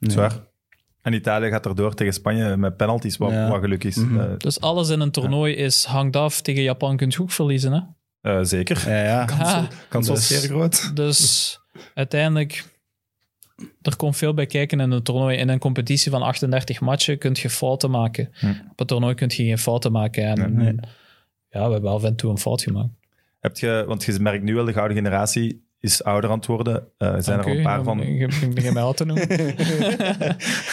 Zwaar. En Italië gaat erdoor tegen Spanje met penalties, wat, Ja. wat geluk is. Mhm. Eh, Dus alles in een toernooi is hangt af. Tegen Japan kun je ook verliezen. Hè? eh, zeker. Ja, ja. Ah, Kans was Dus- zeer groot. dus uiteindelijk, er komt veel bij kijken in een toernooi. In een competitie van 38 matchen kun je fouten maken. Hm. Op het toernooi kun je geen fouten maken. En, Nee. Ja, we hebben af en toe een fout gemaakt. Heb je, want je merkt nu wel, de gouden generatie is ouder aan het worden. Eh, zijn er een u. paar van... Begin mij al te noemen. *laughs*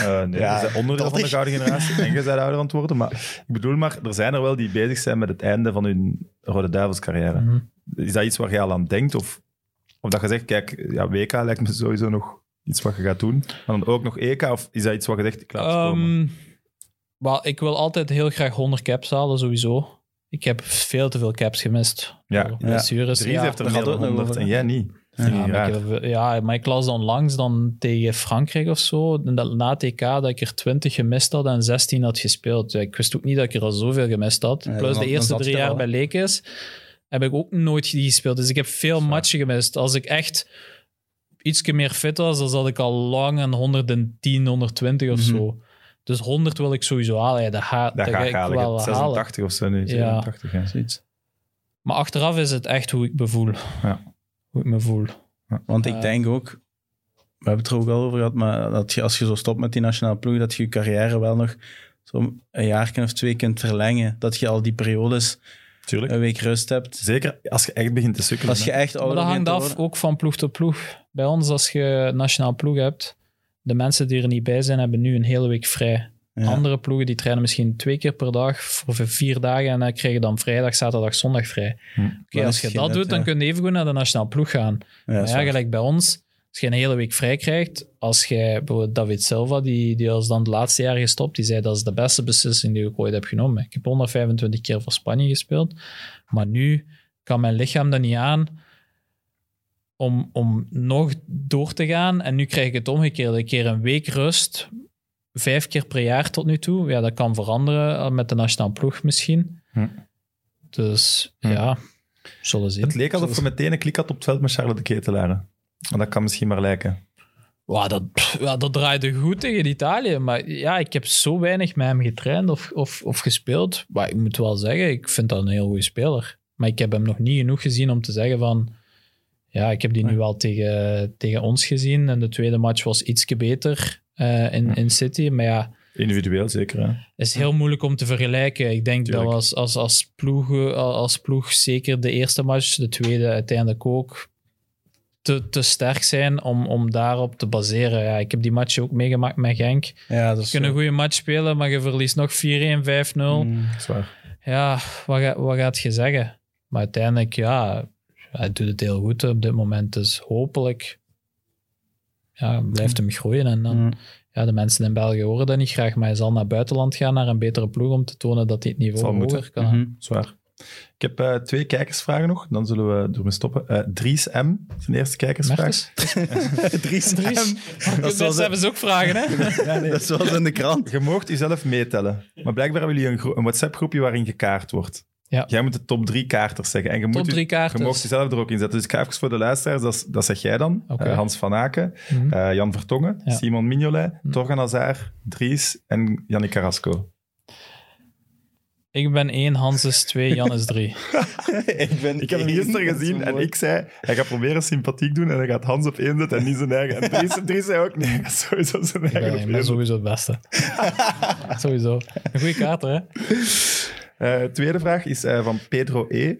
Eh, nee, Ja, je bent onderdeel van de gouden generatie en je bent ouder aan het worden. Maar ik bedoel maar, er zijn er wel die bezig zijn met het einde van hun Rode Duivels carrière. Mhm. Is dat iets waar je al aan denkt? Of, of dat je zegt, kijk, ja, WK lijkt me sowieso nog iets wat je gaat doen. Maar dan ook nog EK? Of is dat iets wat je zegt, ik laat het komen? Ehm, ik wil altijd heel graag 100 caps halen, sowieso. Ik heb veel te veel caps gemist. Ja. Blessures. Dries ja. heeft er nog 100 en jij niet. Ja, maar, ik heb- ja, maar ik las onlangs dan tegen Frankrijk of zo, dat, na TK, dat ik er 20 gemist had en 16 had gespeeld. Ja, ik wist ook niet dat ik er al zoveel gemist had. Ja, Plus dan- de dan eerste drie jaar al, bij Lakers heb ik ook nooit die gespeeld. Dus ik heb veel matchen gemist. Als ik echt iets meer fit was, dan zat ik al lang aan 110, 120 of Mhm. zo. Dus 100 wil ik sowieso halen. Ja, dat ga, Dat dat ga ik halen. wel Je hebt halen. 86 of zo nu. 87, ja. Zoiets. Maar achteraf is het echt hoe ik me voel. Ja. Hoe ik me voel. Want ik denk ook, we hebben het er ook al over gehad, maar dat je als je zo stopt met die nationale ploeg, dat je je carrière wel nog zo een jaar of twee kunt verlengen. Dat je al die periodes Tuurlijk. een week rust hebt. Zeker als je echt begint te sukkelen. Als je echt Maar ouder dat hangt af ook van ploeg tot ploeg. Bij ons, als je nationaal ploeg hebt, de mensen die er niet bij zijn, hebben nu een hele week vrij. Ja. Andere ploegen die trainen misschien twee keer per dag voor vier dagen en dan krijg je dan vrijdag, zaterdag, zondag vrij. Hm. Oké, als je dat doet, dan ja. kun je even goed naar de nationale ploeg gaan. Ja, maar ja, gelijk bij ons, als je een hele week vrij krijgt, als jij bijvoorbeeld David Silva, die, die was dan de laatste jaren gestopt, die zei dat is de beste beslissing die ik ooit heb genomen. Ik heb 125 keer voor Spanje gespeeld, maar nu kan mijn lichaam dat niet aan om, om nog door te gaan. En nu krijg ik het omgekeerd. Een keer een week rust, vijf keer per jaar tot nu toe. Ja, dat kan veranderen eh, met de nationale ploeg misschien. Hm. Dus Hm. ja, we zullen zien. Het leek alsof je meteen een klik had op het veld met Charlotte de Ketelaren. Maar dat kan misschien maar lijken. Wow, dat, ja, dat draaide goed tegen Italië. Maar ja, ik heb zo weinig met hem getraind of, of, of gespeeld. Maar ik moet wel zeggen, ik vind dat een heel goede speler. Maar ik heb hem nog niet genoeg gezien om te zeggen van... Ja, ik heb die nu wel tegen, tegen ons gezien. En de tweede match was ietsje beter eh, in, in City. Maar ja, Individueel zeker. Hè? het is heel moeilijk om te vergelijken. Ik denk Tuurlijk. dat we als, als, als, ploeg, als ploeg zeker de eerste match, de tweede uiteindelijk ook, te, te sterk zijn om, om daarop te baseren. Ja, ik heb die match ook meegemaakt met Genk. Ja, dat is Je kunt een goede match spelen, maar je verliest nog 4-1, 5-0. Mm. Zwaar. Ja, wat, ga- wat gaat je zeggen? Maar uiteindelijk, ja, hij doet het heel goed op dit moment. Dus hopelijk ja, blijft hem groeien. En dan, Mm. ja, de mensen in België horen dat niet graag, maar hij zal naar het buitenland gaan, naar een betere ploeg, om te tonen dat hij het Zal niveau moeten. hoger kan. Mhm. Zwaar. Ik heb eh, twee kijkersvragen nog, dan zullen we ermee stoppen. Eh, Dries M, zijn eerste kijkersvraag. Dries *laughs* Dries. M. Dat Mensen hebben ze ook vragen, hè? *laughs* dat is zoals in de krant. Je moogt jezelf meetellen. Maar blijkbaar hebben jullie een, een WhatsApp-groepje waarin gekaart wordt. Ja. Jij moet de top drie kaarters zeggen. En je, Top moet, drie je moogt jezelf er ook in zetten. Dus ik ga even voor de luisteraars, dat, is- dat zeg jij dan. Eh, Hans van Aken, Mhm. eh, Jan Vertongen, Ja. Simon Mignolet, Mhm. Torgan Hazard, Dries en Yannick Carrasco. Ik ben één, Hans is twee, Jan is drie. *laughs* ik, ben Ik heb hem gisteren gezien en ik zei, hij gaat proberen sympathiek doen en hij gaat Hans op één zetten en niet zijn eigen. En Dries, *laughs* Dries zei ook, nee, hij gaat sowieso zijn Ik eigen ben, op ik ben één sowieso het beste. *laughs* sowieso. Een goede kaart, hè? Eh, tweede vraag is eh, van Pedro E.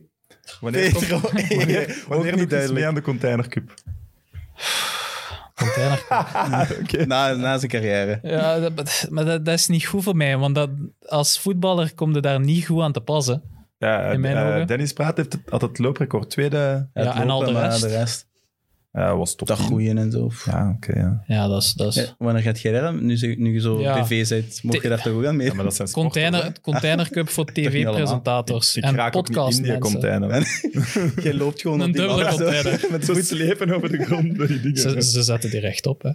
Wanneer Pedro komt, E. *laughs* Wanneer, wanneer doet duidelijk. mee aan de Container Cup? *sighs* Container. *laughs* Oké. Na, na zijn carrière. Ja, dat, maar dat, dat is niet goed voor mij, want dat, als voetballer kom je daar niet goed aan te passen. Ja, In mijn eh, ogen. Dennis Praat heeft het, had het looprecord. Tweede Ja, het en al rest. de rest. Ja, was top. Dat 10. groeien en zo. Ja, oké. ja. Ja, dat is... Dat is Ja, wanneer gaat jij daar? Nu, je zo Ja. tv bent, mocht je daar toch ook aan mee? ja, maar dat zijn sporters, hè. container, container Cup voor *laughs* tv-presentators Ik en raak ook niet in die container. *laughs* Jij loopt gewoon Een op die dubbele zo. container. *laughs* Met Zo voet. slepen over de grond die dingen. Ze, ze zetten die recht op. Hè.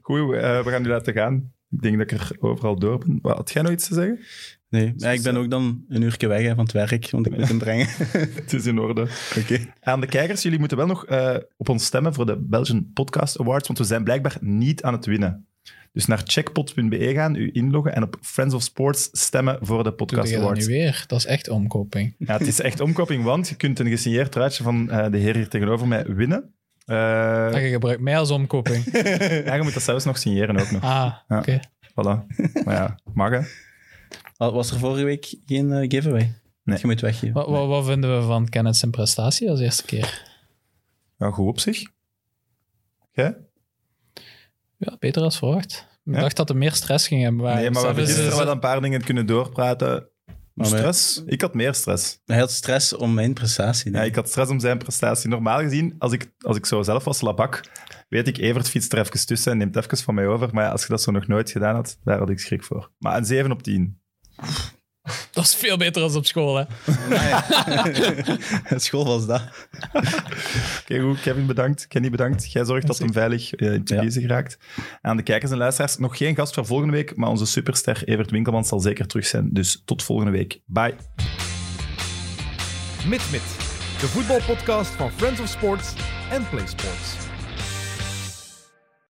Goed, eh, we gaan nu laten gaan. Ik denk dat ik er overal door ben. Wat, had jij nog iets te zeggen? Nee, ja, ik ben ook dan een uurtje weg hè, van het werk, want ik moet hem brengen. *laughs* *laughs* Het is in orde. Oké. Aan de kijkers, jullie moeten wel nog eh, op ons stemmen voor de Belgian Podcast Awards, want we zijn blijkbaar niet aan het winnen. Dus naar checkpot.be gaan, u inloggen en op Friends of Sports stemmen voor de Doe Podcast je dat nu Awards. weer? Dat is echt omkoping. *laughs* Ja, het is echt omkoping, want je kunt een gesigneerd truitje van eh, de heer hier tegenover mij winnen. Eh, Ah, je gebruikt mij als omkoping. ja, je moet dat zelfs nog signeren ook nog. Ah, Ja. oké. Voilà. Maar ja, mag hè. Was er vorige week geen eh, giveaway? Nee. Je moet weggeven. Wat, wat, wat vinden we van Kenneth zijn prestatie als eerste keer? Ja, goed op zich. Jij? Ja, beter als verwacht. Ik Ja? dacht dat er meer stress ging hebben. Nee, maar we hebben gisteren wel een paar dingen kunnen doorpraten. Maar Stress? Ik had meer stress. Hij had stress om mijn prestatie. Ja, denk ik had stress om zijn prestatie. Normaal gezien, als ik, als ik zo zelf was labak, weet ik, Evert fietst er even tussen en neemt even van mij over. Maar ja, als je dat zo nog nooit gedaan had, daar had ik schrik voor. Maar een 7 op 10. Dat is veel beter dan op school. Hè. *laughs* School was dat. Oké, goed. Kevin bedankt. Kenny bedankt. Jij zorgt dat hem veilig eh, in het Ja. geraakt. Aan de kijkers en luisteraars, nog geen gast voor volgende week, maar onze superster Evert Winkelman zal zeker terug zijn. Dus tot volgende week. Bye. Mit Mit, de voetbalpodcast van Friends of Sports en Play Sports.